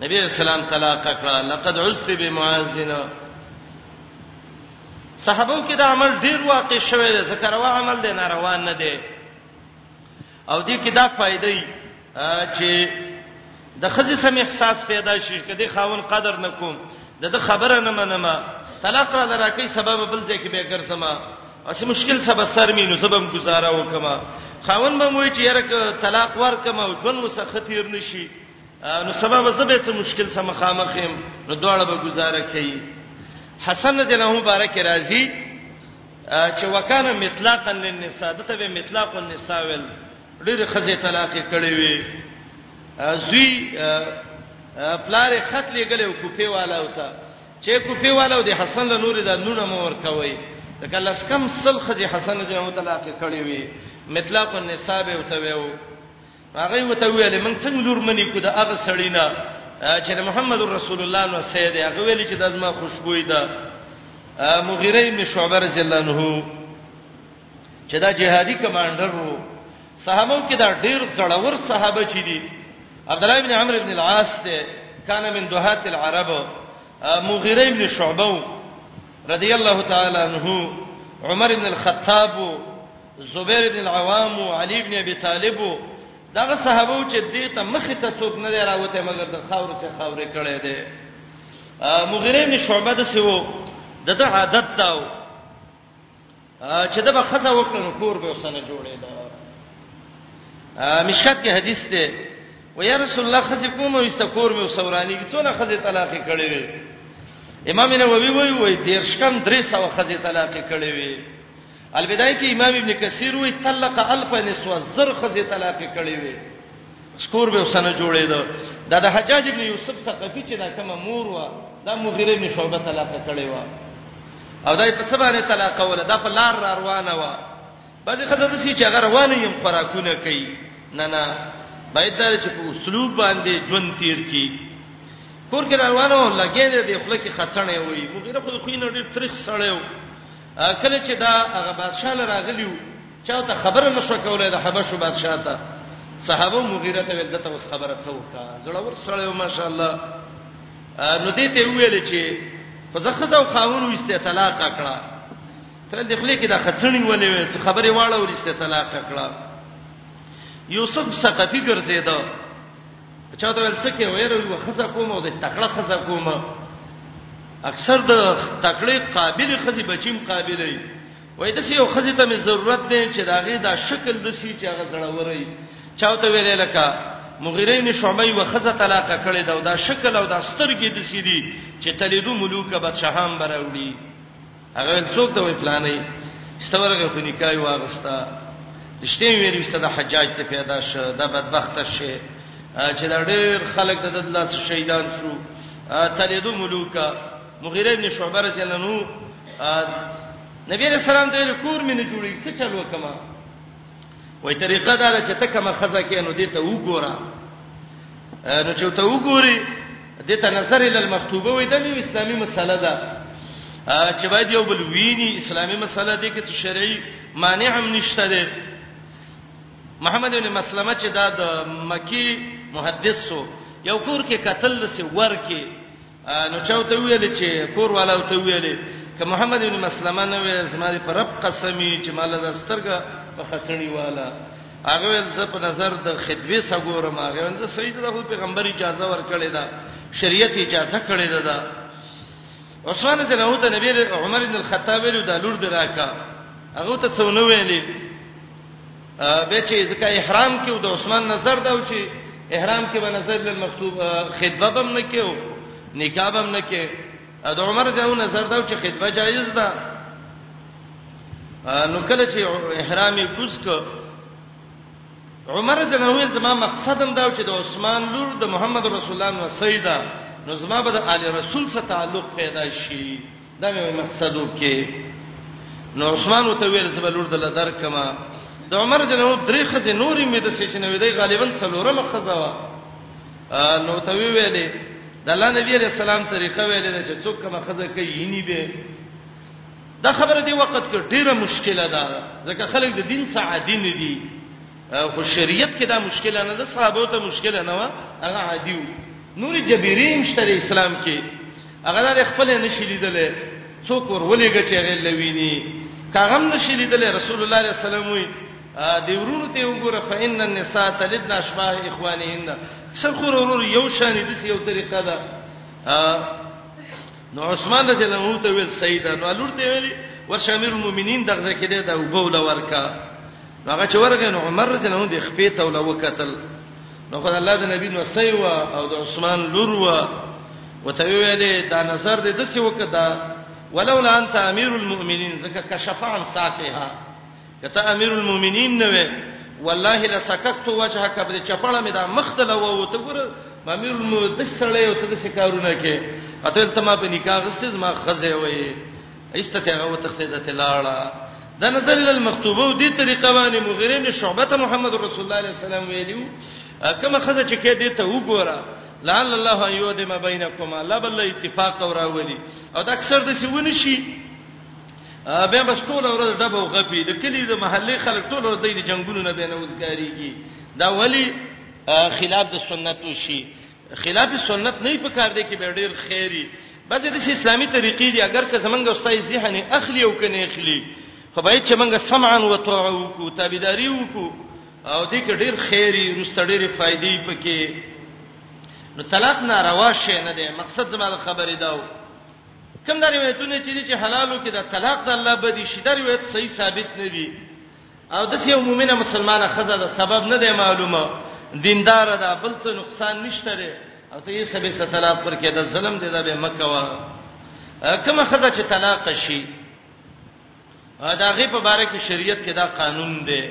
نبی علیہ السلام طلاق کړه لقد عزت بمعاذنا صحابو کې دا عمل ډیر واقع شوی دی ځکه روا عمل دی نه روان نه دی او دې کې دا فائدې چې د خزي سم احساس پیدا شي کدي خاون قدر نکوم د د خبره نه منم طلاق را دراکې سبب بل ځای کې به ګرځما اسی مشکل سبب سر مينو سبب گزاره وکما خاون به موي چې یره طلاق ورکما او ژوند مسختیر نشي نو سبا به زبې څه مشکل سم خامخم نو دواړه به گزاره کوي حسن رضی الله مبارک راضي چې وکانه مطلقا للنساء دته به مطلق النساء ول ډېر خزه طلاق کړي وي زوی پلار خط لګلې او کوپې والا وتا چې کوپې والا د حسن له نور د نونه مور کوي د کله سکم سل خزه حسن رضی الله طلاق کړي وي مطلق النساء به وتوي هغه وته ویل موږ څنګه لور منی کو د هغه سړی نه چې محمد رسول الله نو سید هغه ویل چې د ازما خوشبوئی ده مغیره ابن شعبه رضی الله عنه چې دا جهادي کمانډر وو صحابه کې دا ډیر زړور صحابه چي دي عبد الله ابن عمرو ابن العاص ته کان من دهات العرب مغیره ابن شعبه رضی الله تعالی عنہ عمر ابن الخطاب زبیر بن العوام او علی بن ابي طالب دغه صحابه چې دې ته مخ ته څوک نه راوته مګر د خاور څخه خاورې کړي دي مغیره بن شعبه د سیو دغه عادت داو چې دغه خزه وکړو نو کور به وسنه جوړې دا مشکات کې حدیث دی و یا رسول الله خزه کوم او استکور مې وسورانی کی څونه خزه طلاق کړي وي امام نووي وایي وایي دیرشکم درې سو خزه طلاق کړي وي البدایه کې امام ابن کثیر وی طلق الف نسوه زر خزه طلاق کړي وي سکور به وسنه جوړې ده دا د حجاج ابن یوسف ثقفی چې دا کوم مور و دا مغیره ابن شعبه طلاق کړي و او دای په سبانه طلاق ولا دا په لار را روانه و بعضی خزه د سې چې هغه روانه يم خوراکونه کوي نه نه باید دا چې په اسلوب باندې ژوند تیر کی کور کې روانه و لګې دې خپل کې خڅنې وي مغیره خو خو نه ډېر تاریخ سره و کله چې دا هغه بادشاہ له راغلیو چا ته خبره نشو کولای د حبشو بادشاہ ته صحابه مغیره ته ودته اوس خبره ته وکا زړور سره ماشاءالله نو دې ته ویل چې په زخه او خاون وسته طلاق کړه تر دې خلې کې دا خڅنی ولې چې خبره واړه ورسته طلاق کړه یوسف ثقفی ګرځیدو چاته ول څه کې وایره یو خزه کوم او د تکړه خزه کوم اکثر د تکړه قابل خزي بچیم قابلې وای د سی یو خزه ته ضرورت دی چې داغه دا شکل د سی چې هغه زړوري چاته ویل لکه مغیره می شعبه و خزه طلاق کړي دا دا شکل او دا سترګې د سی دي چې تلیدو ملوک بادشاہان براوړي هغه ویل څوک ته وای فلانه استورغه په نکای واغستا رښتیا ویل وسته د حجاج ته پیدا شه د بدبخت شه چې دا ډېر خلک د الله سره شهیدان شو تلیدو ملوکا مغیره ابن شعبه رضی الله عنه نبی رسول الله ته کور مې نه جوړی څه چلو کما وای طریقه دا ده چې ته کومه خزه کې نو دې ته وګوره نو چې ته وګوري دې ته نظر ال المخطوبه وې د اسلامي مسله ده چې باید یو بل ویني اسلامي مسله دې کې شرعي مانع هم نشته ده محمد بن مسلمه چې دا د مکی محدثو یو کور کې قتل سي ور کې نو چا ته ویل چې کور والا ته ویل ک محمد ابن مسلمه نه وې زماري پر رب قسمی چې مال د سترګه په خټنی والا هغه ول ز په نظر د خدوی سګورم هغه ول د سید له پیغمبر اجازه ورکړې ده شریعت اجازه کړې ده دا عثمان بن عفان ته نبی عمر بن الخطاب له د لور دراکا هغه ته څو نو ویلې به چې ځکه احرام کې د عثمان نظر دا و چې احرام کې به نظر له مکتوب خطبه بم نه کېو نکاح بم نه کې د عمر جاو نظر دا و چې خطبه جایز ده نو کله چې احرام یې کوز ک عمر جنوی زما مقصد هم دا و چې د عثمان لور د محمد رسول الله نو سیدا نو زما به د آل رسول سره تعلق پیدا شي دا مې مقصد وکي نو عثمان وته ویل زبل ورته لدر کما د عمر جنو درې خزه نورې مې د سچنه وې دی غالبا څلورم خزه وا نو ته ویلې د الله نبی عليه السلام طریقه ویلې چې څوک کوم خزه کوي یني به دا خبره دی وخت کې ډیره مشکله ده ځکه خلک د دین ساعه دین دي خو شریعت کې دا مشکل نه ده صحابه ته مشکل نه و هغه عادي و نور جبیرین شته اسلام کې هغه د خپل نشي لیدل څوک ورولېګ چې هغه لویني کاغم نشي لیدل رسول الله صلی الله علیه وسلم وی دی ورونو ته وګوره فإن النساء تلدن اشباه اخوانهن سر خور ورور یو شان دي یو طریقه ده نو عثمان رضی الله عنه ته ویل سیدا نو لور ته ویل ورشامیر المؤمنین دغه کې ده دا وبول ورکا هغه چې ورغی نو عمر رضی الله عنه د خپې ته ول وکتل نو خدای الله د نبی نو سیوا او د عثمان لور و وته ویلې دا نظر دې د څه وکدا ولولا انت امیر المؤمنین زکه کشف عن ساقها کته امیر المؤمنین نه وې والله لسکت وجهک بر چپړه مې دا مختله و او ته ګور امیر المؤمنین د سړې او ته د سکارونه کې اته ته ما په نکاح غستې زما خزه وې ایستته هغه وتختیده تلاړه د نزل المکتوبه دې طریقه باندې مغیره بن شعبه ته محمد رسول الله علیه السلام ویلو کما خزه چې کې دې ته وګوره لعل الله یودم بینکما لا بل اتفاق او راولي او دا اکثر د سی ونی شي بیا بس ټول ورځ ډبه او غپی د کلی د محلي خلک ټول ورځ د جنگونو نه بینه وزګاریږي دا ولی خلاف د سنت شي خلاف سنت نه پکار دی کې به ډیر خیری بعضې داسې اسلامي طریقې دي اګر که زمونږ او ستا یې ذهن یې اخلي او که نه اخلي خو باید چې مونږ سمعا و طاعه وکړو تابعداري وکړو او دې کې ډېر خیر یې وروسته ډېرې فایدې یې پکې نو طلاق ناروا شی نه دی مقصد زما د خبرې دا و کوم دا روایتونه چې دي چې حلالو کې دا طلاق د الله بدی شي دا روایت صحیح ثابت نه دي او د څه مؤمنه مسلمانه خزه ده سبب نه دی معلومه دیندار ده بل څه نقصان نشته لري او ته یې سبب ست طلاق پر کې د ظلم دی دا به مکوا کما خزه چې طلاق شي دا غي په باره کې شریعت کې دا قانون دی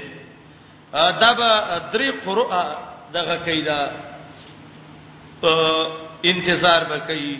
دا به درې قرؤ دغه کیدا انتظار وکړي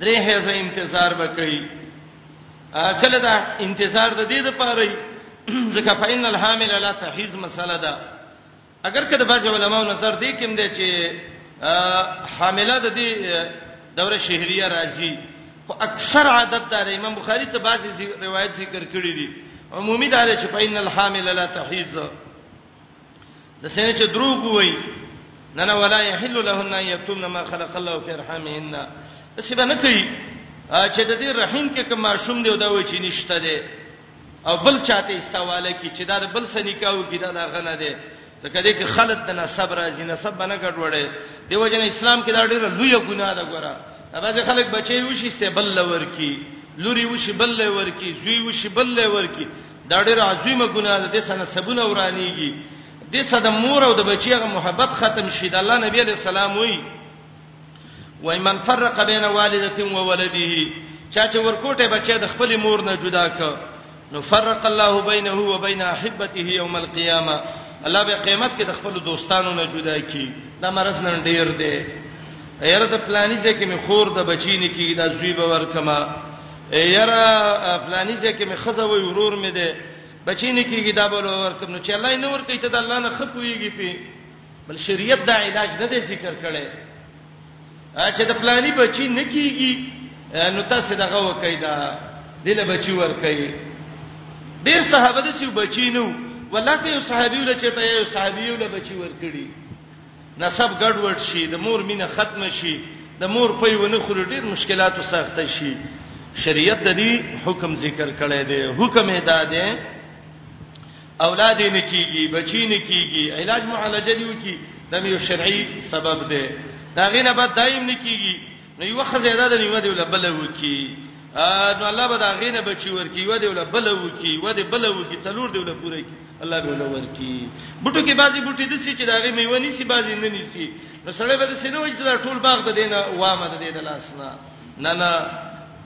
درې هیڅ انتظار وکړي کله دا انتظار د دې د پاره ځکه فإن الحامل لا تحیز مسله ده اگر کله بعض علماو نظر دی کوم دی چې حامله د دې دوره شهریه راځي خو اکثر عادت دار امام بخاری څخه بعضی روایت ذکر کړی دي عمومي دار چې فإن الحامل لا تحیز د سینې چې دروغ وای نه نه ولا يحل لهن ان يكتمن ما خلق الله في ارحامهن څه به نه کوي چې د دې رحم کې کوم ماشوم دی او دا وای چې نشته دی او بل چاته استواله کی چې دا بل سني کاو کی دا غنه دی ته کله کې خلط د نسب راځي نسب باندې ګډوړې دیو جن اسلام کې دا ډیره لوی ګناه ده ګوره دا چې خلک بچي وشي استبل لور کی لوري وشي بل لور کی زوی وشي بل لور کی دا ډېر عظیمه ګناه ده د سنه سبونه ورانیږي د صد مور او د بچی غو محبت ختم شي د الله نبی علی السلام وی وای من فرق بین والدته و ولده چا چې ورکوټه بچی د خپل مور نه جدا ک نو فرق الله بینه و بین احبته یوم القیامه الله به قیامت کې د خپل دوستانو نه جدا کی دا مرز نن ډیر دی ایره د پلانیزه کې می خور د بچی نه کی دا زوی به ورکما یاره فلانی ځای کې مې خزه وي ورور مې ده بچی نه کیږي دا بل ورکم نو چې الله یې نه ورکې ته د الله نه خپويږي پی بل شریعت دا علاج نه دی ذکر کړي چې د فلانی بچی نه کیږي نو تاسو دغه وکای دا دله بچی ورکای ډیر صحابه د سی بچی نو ولکه یو صحابي ول چې ته یو صحابي ول بچی ورکړي نسب ګډوډ شي، د مور مینه ختمه شي، د مور پی ونه خوري، ډېر مشکلاتو سره اخته شي. شریعت د دې حکم ذکر کړی دی، حکم یې دا دی اولاد یې نه کېږي، بچي یې نه کېږي، علاج معالجه دې وکړي، دا یو شرعي سبب دی، د هغې نه بد دایم نه کېږي. نو یو خزه ده د نیو دی ول بل وکی نو الله به دا غینه بچی ورکی یو دی ول بل وکی و دی بل وکی څلور دی ول پوره کی الله به ول ورکی بوټو کې بازي بوټي د سی چې دا غي میوه نیسی بازي نه نیسی نو سړی به د سینو چې دا ټول باغ د دینه وامه د دې د لاس نه نه نه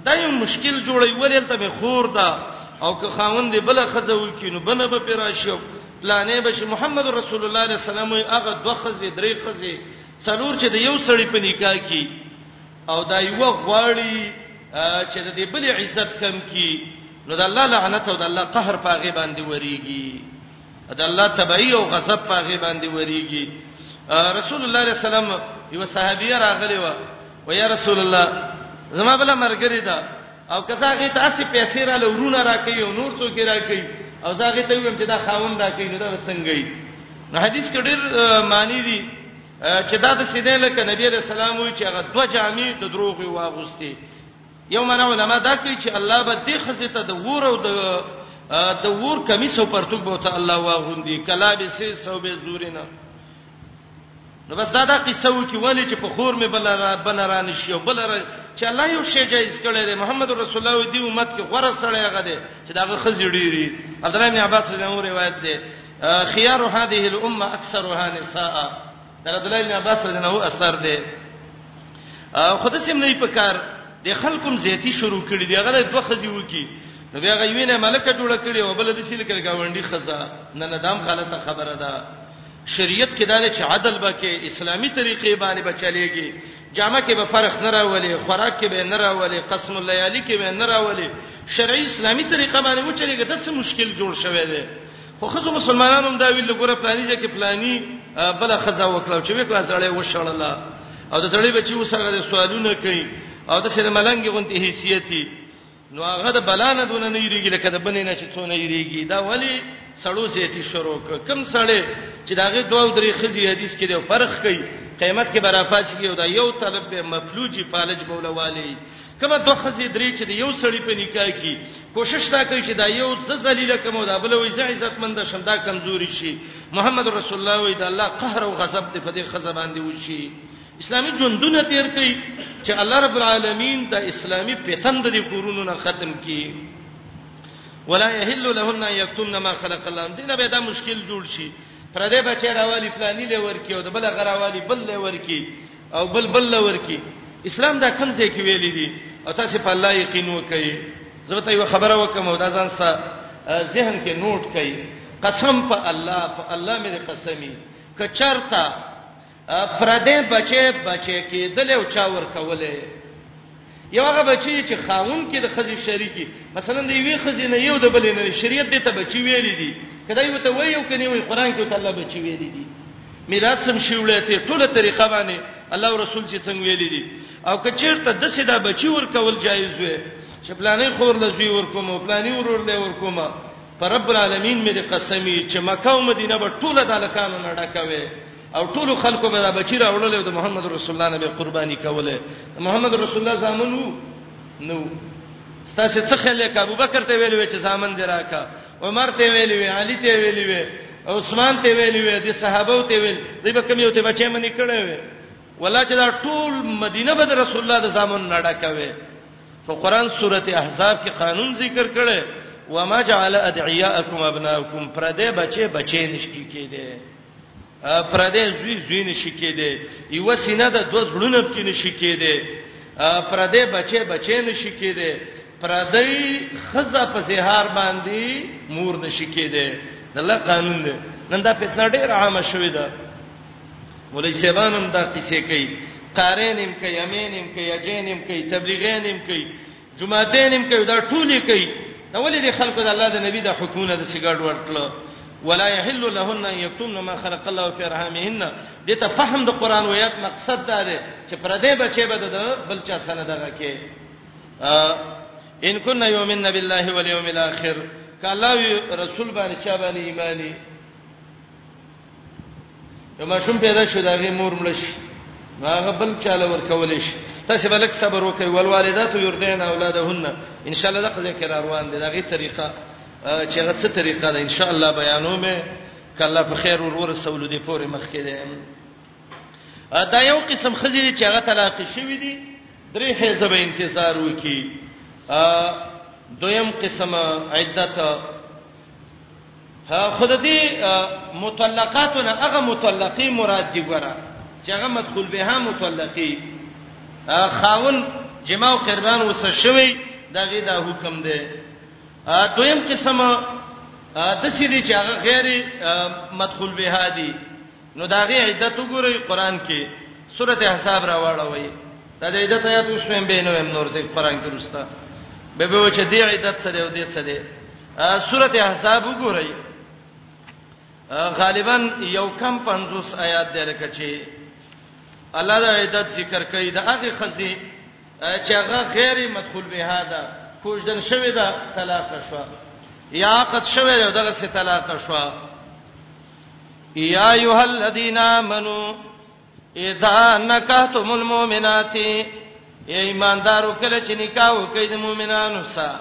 دا یو مشکل جوړي ورل ته خور دا او که خاوند بل خزه وکی نو بنه به پیراشو پلانې بش محمد رسول الله صلی الله علیه وسلم هغه دوه خزه درې خزه څلور چې د یو سړی په نکاح کې او دا یو غواړي چې د دې بل عزت کم کی نو د الله لعنت او د الله قهر پاغه باندې وریږي د الله تبعی او غضب پاغه باندې وریږي رسول الله صلی الله علیه وسلم یو صحابیه راغلی و و یا رسول الله زما بل مرګری ده او که زاغه تاسو پیسې را لورونه راکې او نور څوک راکې او زاغه ته ویم چې دا خاون راکې نو دا څنګه یې نو حدیث کې ډېر معنی دي چې دا د سیدې لکه نبی رسول الله وی چې هغه دوه جامې د دروغ واغوستي یو معنی علما دا کوي چې الله به دې خزه ته د ور او د د ور کمیسو پرتګ بوته الله واغوندي کلا به سي سو به زورینا نو بس دا دا قصه و کی ولی چې په خور می بل را بنران شي او بل را چې الله یو شی جایز کړی دی محمد رسول الله دی امت کې غره سړی هغه دی چې دا خزی ډیری عبد الله بن عباس رضی الله روایت دی خيار هذه الامه اکثرها نساء دا عبد الله بن عباس رضی الله اثر دی خدای سم نه پکار د خلکم زیاتی شروع کړي دی هغه دوه خزی وکی نو بیا غوینه ملکه جوړ کړي او بل د سیل کړي گاونډي خزا نه نه دام خاله ته خبره ده شریعت کې دا چې عدل به کې اسلامي طریقې باندې به چلےږي جامه کې به فرق نه راولي خوراک کې به نه راولي قسم الليالي کې به نه راولي شرعي اسلامي طریقه باندې و چلےږي د څه مشکل جوړ شوی دی خو خزو مسلمانانو دا ویل ګوره پلاني چې کې پلاني بل خزا وکړو چې وکړه سړی وشړل او د سړی بچي وسره سوالونه کوي او د سره ملنګ غونتی حیثیتي نو هغه د بلا نه دونه نه یریږي لکه د بنې نه چې څونه یریږي دا ولی سړو زیتی شروع کم سړې چې داغه دوه درې خزي حدیث کې دی فرق کوي قیمت کې برافات شي او دا یو طلب به مفلوجي فالج بوله والی کله دوه خزي درې چې دی یو سړی په نکاح کې کوشش تا کوي چې دا یو ز ذلیل کوم دا بل وې ز عزتمند شم دا کمزوري شي محمد رسول الله وې دا الله قهر او غضب دې په دې خزبان دی وشي اسلامي ژوندونه تیر کړي چې الله رب العالمین د اسلامي پیتن د کورونو نه ختم کړي ولا يحل لهن يكتمن ما خلق الله دینه به دا مشکل جوړ شي پر دې بچی راوالي پلاني لور کې او د بل غراوالي بل لور کې او بل بل لور کې اسلام دا کوم ځای کې ویلي دي او تاسو په الله یقین وکړئ زه ته یو خبره وکم او دا ځان سره ذهن کې نوٹ کړئ قسم په الله په الله مې قسمی کچرتا پردې بچي بچي کېدل او چا ور کولې یو هغه بچي چې خاون کې د خزي شریکی مثلا دی وی خزي نه یو د بل نه شریعت دې ته بچي ویل دي کله یو ته وی یو کني وی قران کې ته الله بچي ویل دي میراث سم شیولې ته ټوله طریقه باندې الله رسول چې څنګه ویل دي او کچیرته د سیدا بچي ور کول جایز وي چې پلانې خور لزوی ور کوم او پلانې ورور له ور کوم پر رب العالمین مې قسمی چې مکه او مدینه به ټوله د الکانو نه ډکوي او ټول خلکو به دا بچی راوړل او د محمد رسول الله نبی قرباني کوله محمد رسول الله زامن وو نو ستاسو څه خلې کا ابوبکر ته ویلو چې زامن دی راکا عمر ته ویلو علي ته ویلو عثمان ته ویلو دي صحابه ته ویل دوی به کوم یو ته بچی منی کړي وي ولا چې دا ټول مدینه به رسول الله د زامن نړه کوي په قران سورته احزاب کې قانون ذکر کړي وما جعل ادعياءكم ابناءكم پر دې بچي بچي نشکی کېده پردې زوی زوی نشي کېده یو سینه د دوه زړونو کې نشي کېده پردې بچي بچي نشي کېده پردې خزه په زهار باندې مور نشي کېده د الله قانون دی نن دا فتنه ډېر عامه شوې ده ولې شیبان هم دا قصې کوي قارینم کوي امینم کوي اجینم کوي تبلیغینم کوي جمعتين هم کوي دا ټولي کوي دا ولې د خلکو د الله د نبی د حکمونه د سیګارډ ورکړه ولا يحل لهن ان يكتمن ما خلق الله في رحمهن دې ته فهم د قران او آیات مقصد دا دی چې پر دې بچي به د بل چا سره دغه کې ان كنا يؤمن بالله واليوم الاخر کله رسول باندې چا باندې ایمانی یو ماشوم پیدا شو دا غي مور مړ شي هغه بل چاله ورکول شي تاسو بلک صبر وکړئ والوالدات یردین اولادهن ان شاء الله دا قضیه کې روان دي دا غي طریقه چې هغه څه طریقه ده ان شاء الله بیانو مې کله په خیر ورور رسول دي پورې مخ کې ده دا یو قسم خزي چې هغه طلاق شوی دي درې حیزه به انتظار وکي دویم قسم عدت خود دې مطلقاتونه هغه مطلقې مراد دی ګره چې هغه مدخول به هم مطلقې خاون جماع قربان وسه شوی دغه دا حکم دی دویم قسم د سې دي چې هغه غیر مدخول به هادي نو داغه عدت وګورئ قران کې سورته حساب راوړوي دا د عدت آیات اوس هم به نو هم نور څه قران کې رستا به به چې دې عدت سره او دې سره سورۃ احزاب وګورئ غالبا یو کم 50 آیات دی لکه چې الله د عدت ذکر کوي د هغه خزي چې هغه غیر مدخول به هاده کوژدن شوی دا طلاق شو یا عقد شوی دا دغه سي طلاق شو یا ایه الذین آمنو اذا نکحتم المؤمنات ایماندارو کله چې نکاح وکړئ د مؤمنانو سره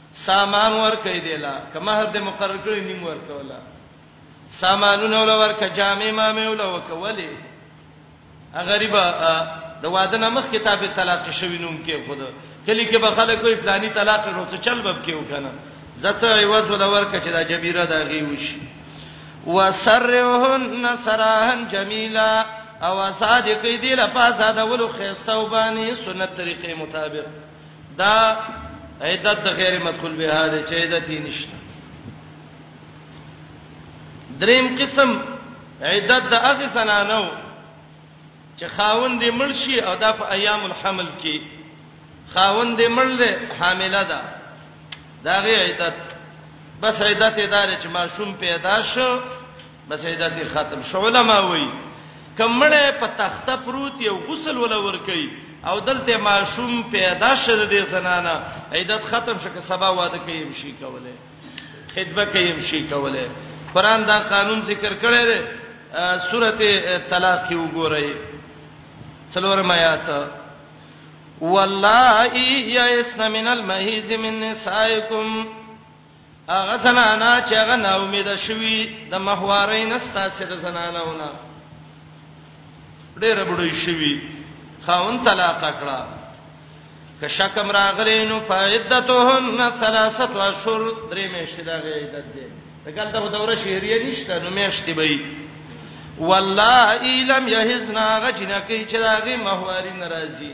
سامان ورکړي دی لا که مہر دې مقرر کړی نیم ورکولا سامانونه ول ورکه جامع مامه ول وکولې غریبا د واده نمخ کتابه طلاق شوی نوم کې خود کلی کې به خلک کوئی پلاني طلاق وروته چل بب کې وکنه زته ایواز ول ورکه چې دا جبیره دا غي وشي وسرهن سراهن جمیلا او صادقې دی لپاسه دا ولو خيسته وبانی سنت طریقې مطابق دا عدت د غیر مدخول به هاده چې عدت یې نشته دریم قسم عدت د هغه زنانو چې خاوند یې مړ شي او دا په ایام الحمل کې خاوند یې مړ له حامله ده دا غي عدت بس عدت دار چې ماشوم پیدا شو بس ایدا دې ختم شو علماء وی کمړې په تخته پروت یو غسل ولا ور کوي او دلته معصوم پیدا شر دې زنانه عیدت ختم شکه سبا واده کيم شي کوله خدمه کيم شي کوله قران دا قانون ذکر کړی دی سورته طلاق کې وګورئ څلورم آیات والله یئسن من المهیز من نسائکم هغه زنانه چې هغه نا امید شوي د محوارې نه ستاسو د زنانهونه ډېر بډوي شوي خاون طلاق کړه که شکم راغلی نو فائدتهن ثلاثه اشهر درې میاشتې دا عیدت دی دګل ته دوره شهریه نشته نو میاشتې به وي والله الم یهزنا غجنکی چې داغه محواری ناراضي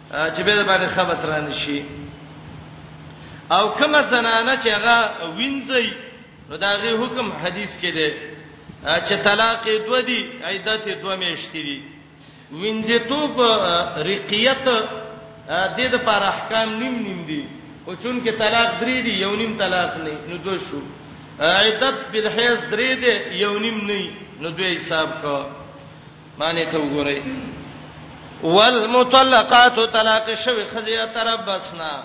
چې به باندې خبرت رانه شي او کومه زنانه چې هغه وینځي نو دا غي حکم حدیث کې دی چې طلاق دو دی عیدت دو میشتې دي وینځي توپ رقیت د دې لپاره احکام نیم نیم دي او چون کې طلاق درې دي یو نیم طلاق نه نو دو شو عیدت بالحیض درې دي یو نیم نه نو دوی حساب کو معنی ته وګورئ والمطلقات طلاق شوی خزیه تربسنا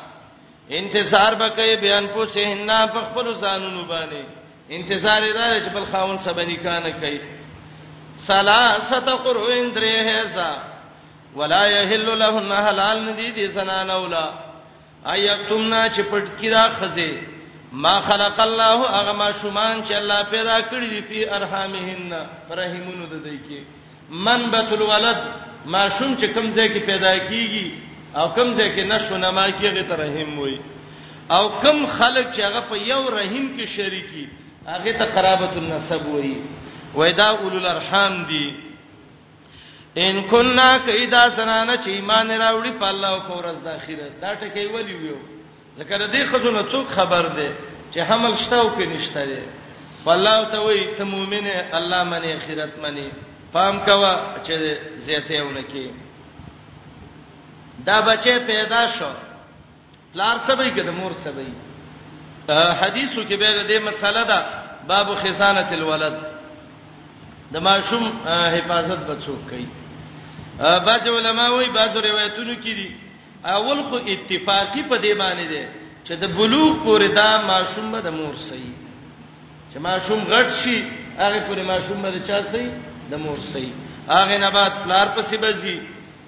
انتظار بکې بیان پوسه نه په خپل ځانونو باندې انتظار یې راځي چې بل خاون سبنی کان کوي ثلاثه قرون درې هزا ولا يحل لهن حلال ندي دي زنان اولا ايتمنا چې پټ کړه خزه ما خلق الله هغه ما شومان چې الله پیدا کړی دی په ارحامهن رحمونو د دې کې منبت الولد ما شوم چې کم ځای کې پیدا کیږي او کم ځای کې نشو نما کیږي ته رحم وای او کم خلق چې هغه په یو رحم کې شریکي هغه ته قرابت النسب وای وای دا اولو الارحام دي ان کنا کیدا سنانه چې ایمان راوړي په الله او فورز د اخرت دا ټکی ولي ویو ذکر دې خزونه څوک خبر ده چې حمل شته او کې نشته ده والله ته وی ته مؤمنه الله منی اخرت منی پام کوا چې زیته ونه کې دا بچي پیدا شو پلار سبي کې د مور سبي حدیثو کې به د دې مسله ده باب خزانه الولد د ماشوم حفاظت به څوک کوي بعض علما وایي بعض روایتونو کې دي اول خو اتفاقی په دې باندې ده چې د بلوغ پورې دا ماشوم به د مور سي چې ماشوم غټ شي هغه پورې ماشوم به د چا سي د مور سي هغه نه بعد پلار پسې بزي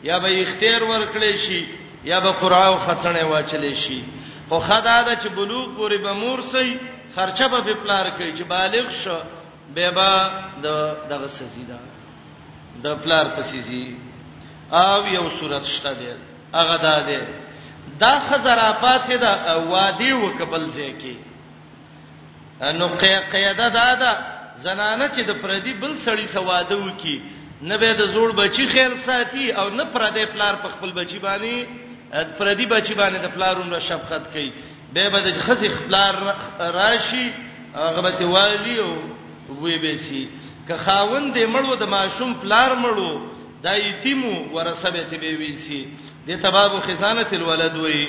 یا به اختیار ورکړې شي یا به قرعه او خڅنه واچلې شي خو خدا دا چې بلوغ پورې به مور سي خرچه به په پلار کوي چې بالغ شو به با د دغه سزیدا د پلار په سزي او یو صورت شته دی هغه دا دی دا خزر افات دا وادي وکبل ځکه نو قیاده دا ده زنانه چې د پردي بل سړی سواده وکي نه به د زوړ بچی خیر ساتي او نه پردې پلار په خپل بچی باندې پردي بچی باندې د پلارونو شفقت کوي به به د خزي خپلار راشي غبت والی او وی به سي که خاوند دې مړو د ماشوم پلار مړو دا یتیمو ورثه به ته به وی سي د تباب خزانه الولد وی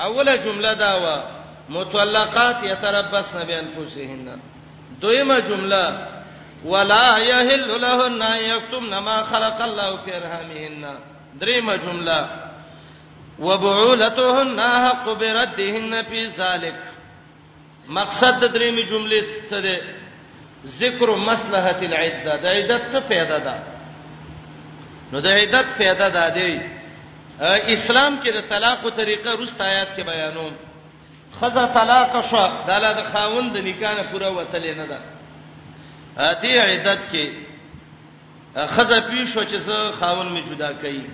اوله جمله دا و متولقات يتربصن بانفسهن دویمه جمله ولا يحل لهن ان يكتمن ما خلق الله في ارحامهن دریمه جمله وبعولتهن حق بردهن فی ذلک مقصد د درېمې جملې څه دی ذکر مصلحت العده د عدت څه پیدا ده نو د عدت پیدا ده دی اسلام کې د طلاق او طریقه روست آیات کې بیانوم خزه طلاق شو دا لا د خاوند نکاح نه پوره وتلې نه ده دې عدت کې ښځه پوه شوه چې زه خاوند مې جدا کړي.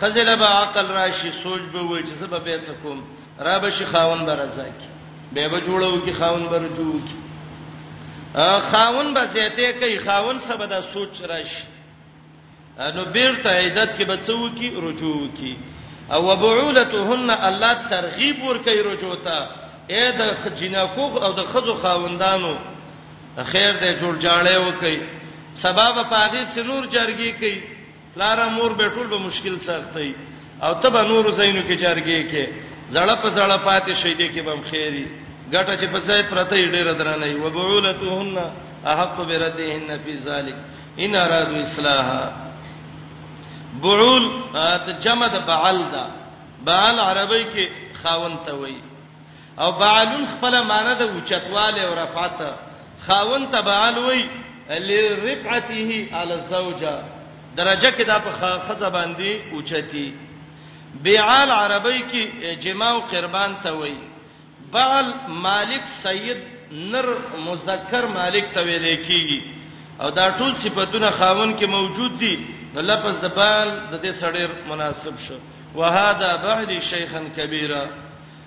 ښځې له به عقل راشي، سوچ به وایي چې زه به بیا څه کوم، را به شي خاوند به رضا کړي، بیا به جوړه وکړي، خاوند به رجوع وکړي. خاوند به زیاته کوي، خاوند څه به دا سوچ راشي. نو بیرته عیدت کې به څه وکړي، رجوع وکړي. او وبعولتهن الله ترغیب ور کوي رجوع ته، اې د جنکو او د خزو خاوندانو خیر دې جوړ جاړې وکي سبب په دې څلور جرګي کوي لار مور به ټول به مشکل سختي او ته به نور زینو کې جرګي کې زړه په زړه پاتې شې دې کې بم خیری ګټه چې په ځای پرته ډېر درنه وي وبعولتهن احق بردهن فی ذلک ان ارادوا اصلاحا بعول ات جمع د بعل دا بعل عربی کې خاون ته وایي او بعلون خپل معنی د اوچتواله او رفعت خاون تبعل وی لرفعته علی الزوجه درجه کې دا په خزه باندې اوچتی بیعال عربی کې جما او قربان ته وی بعل مالک سید نر مذکر مالک ته ویل کیږي او دا ټول صفاتونه خاون کې موجود دي نو لفظ د بال د دې سړی مناسب شو وهذا بعد شیخا کبیره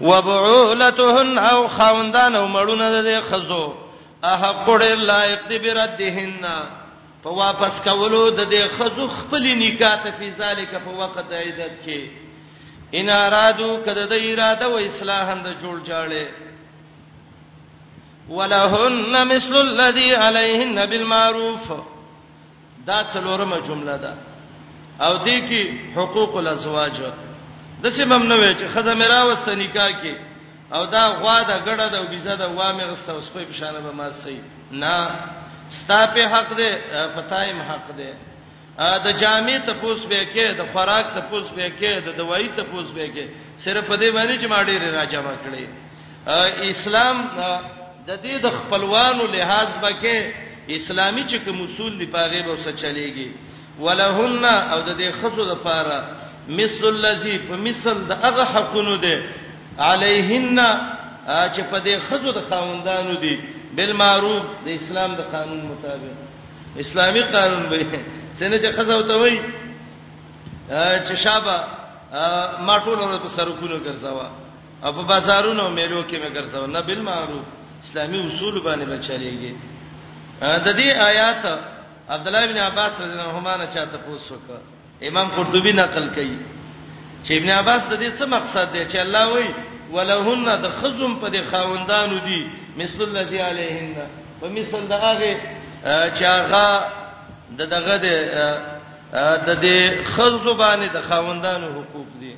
وبعولتهن او خوندان او مړونه د خزو احق ډیر لایق دی بردهن په واپس کولو د دې خزو خپل نکاح ته په ذالک په وخت د عیدت کې ان ارادو کده د اراده و اصلاح هم د جوړ جاړي ولهن مثل الذي عليهن بالمعروف دا څلورمه جمله ده او دې کې حقوق الازواج د سیمم نه وی چې خزه میرا واست نکاح کې او دا غوا د ګړه د وبیزه د وا مې غسته اوس په بشانه به ما سي نه ستا په حق ده پتایم حق ده د جامع ته پوس به کې د خوراک ته پوس به کې د دوايي ته پوس به کې صرف په دې باندې چې ما ډېر راځه ما کړې اسلام د دې د خپلوانو لحاظ بکې اسلامي چې کوم اصول دی پاغه به وسه چلےږي ولهن او د دې خزو د پاره مثل الذي په مثل د هغه حقونو ده عليهن چې په دې خزو د خاوندانو دي بالمعروف د اسلام د قانون مطابق اسلامي قانون به څنګه چې خزو ته وای چې شابه ما ټول ورته سرکونو ګرځاوه او په بازارونو میلو کې مې ګرځاو نه بل معروف اسلامي اصول باندې بچلېږي د دې آیات عبد الله ابن عباس رضی الله عنهما نه چاته پوښتنه امام قرطبي نقل کوي چې ابن عباس د دې څه مقصد دی چې الله وایي ولهن د خزم په د خاوندانو دي مثل الذي عليهن په مثل د هغه چې هغه د دغه د د خزو باندې د خاوندانو حقوق دي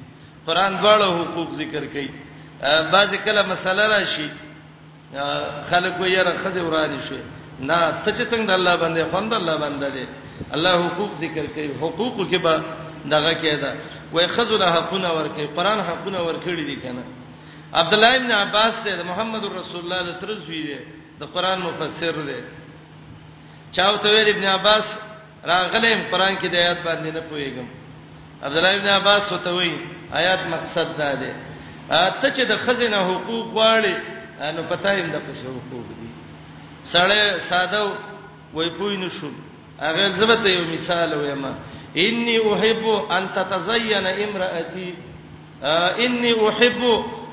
قران دواړه حقوق ذکر کوي بعض کله مسله راشي خلکو یې راخذ ورانی شي نه ته چې څنګه الله باندې خوند الله باندې دی الله حقوق ذکر کوي حقوق کې به دغه کېدا وای خذل حقونه ورکه قران حقونه ورکړي دي کنه عبد الله ابن عباس ته محمد رسول الله له ترزوی دی د قران مفسر دی چاو ته ویل ابن عباس راغلم قران کې د آیات باندې نه پويګم عبد الله ابن عباس ته وی آیات مقصد دا دی ته چې د خزینه حقوق غواړي نو پتا یې د قصې حقوق دي سړی ساده وای پوی نشو هغه زبته یو مثال وایم انی احب ان تتزین امراتی انی احب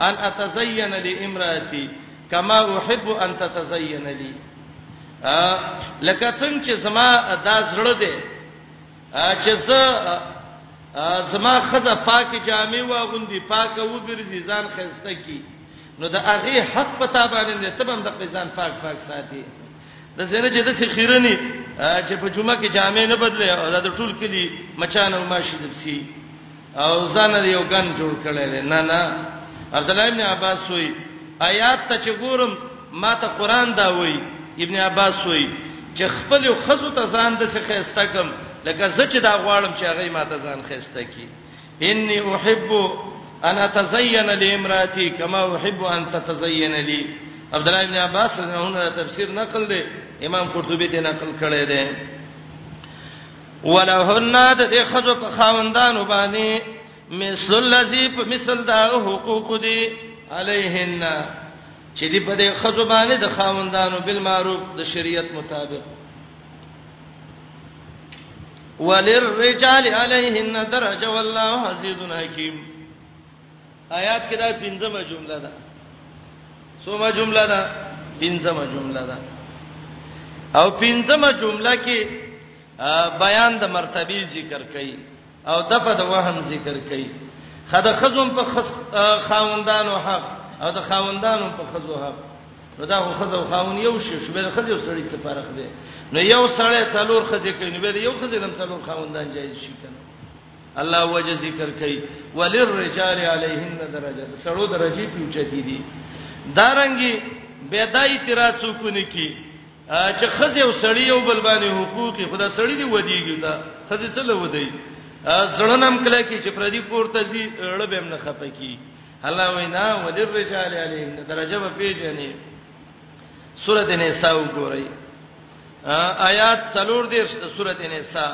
ان اتزین لامراتی کما احب ان تتزین لی لکه څنګه چې زما دا زړه دی چې زه زما خزه پاکي جامې واغوندي پاکه وګرځي ځان خسته کی نو د هغه حق پتا باندې ته هم د قزان پاک پاک ساتي د زنه چې د سخیرنی چې په جمعه کې جامې نه بدله او د ټول کلی مچان او ماشي دبسي او ځان دې یو ګن جوړ کړي دي نه نه عبد الله ابن عباس وی آیات ته چې ګورم ما ته قران دا وی ابن عباس وی چې خپل خزو ته ځان د څه خسته کم لکه زه چې دا غواړم چې هغه ما ته ځان خسته کی انی احب ان اتزین لامراتی کما احب ان تتزین لی عبد الله ابن عباس څنګه تفسیر نقل دی امام قرطبی ته نقل کړی دی ولهن د دې خزو په خاوندانو باندې مثل الذی په مثل دا حقوق دي علیهن چې دې په دې خزو باندې د خاوندانو بالمعروف د شریعت مطابق وللرجال علیهن درجه والله عزیز حکیم آیات کې دا پنځمه جمله ده څومره جمله ده پنځمه جمله ده او پنځمه جمله کې بیان د مرتبه ذکر کړي او د په د وهم ذکر کړي خدای خزم په خس خاوندانو حق او د خاوندانو په خزو حق نو دا خو خزو خاون یو شی شو به خزو سړی څه فرق دی نو یو سړی څلور خزې کوي نو به یو خزې هم څلور خاوندان جایز شي کنه الله وجه ذکر کوي وللرجال علیهن درجه سړو درجه پیوچتی دي دارنګي بيدای تیرا څوکونه کی چې خزه او سړی یو بل باندې حقوقي خدا سړی دی ودیږي دا خزه څه لودی زړنم کله کی چې پردي پورته زی ړبم نه خپه کی الله وینا وللرجال علیهن درجه په پیژنې سورته نساء وګورئ آیات څلور دې سورته نساء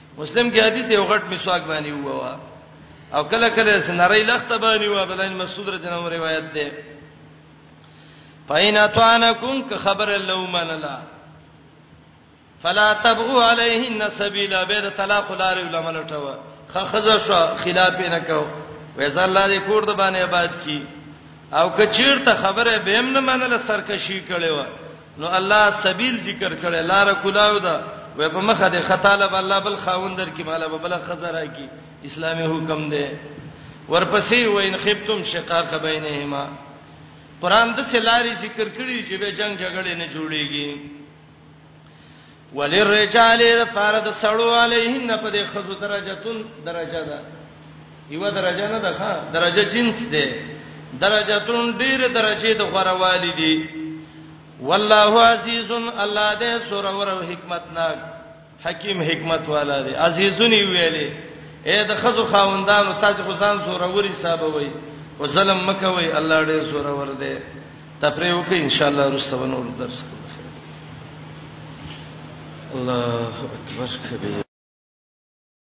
مسلم کې حدیث یو غټ مسواک باندې ووا او کله کله سنری لخت باندې ووا بلان مسعود رضی الله عنه روایت ده فین اتوانکم که خبر لو من لا فلا تبغوا علیهن سبیلا بیر طلاق لار علماء لټوا خخزه شو خلاف نه کو ویز الله دې کور د باندې آباد کی او کچیر ته خبره بهم نه منله سرکشي کړي و نو الله سبیل ذکر کړي لار کولاو ده وې په مخه ده خطاله الله بل خاوندر کې مالا بل خزرا کې اسلامي حکم ده ورپسې وین خپتم شقاق بینهما قران د سلاری ذکر کړي چې به جنگ جګړه نه جوړيږي وللرجال لپاره د سړو علیهن په دې خزو درجهتون درجه ده یو درجه نه ده ښا درجه جنس ده درجهتون ډیر درجه د غوروالی دي والله عزیز الله دې سور اور حکمتناک حکیم حکمت والا دې عزیزونی ویلې اے د خزو خاوندانو تاسو خو ځان سور اور حساب وای او ظلم مکوي الله دې سور اور دې تفریح وکړئ ان شاء الله رسته ونور درس کوو الله اکبر کبیر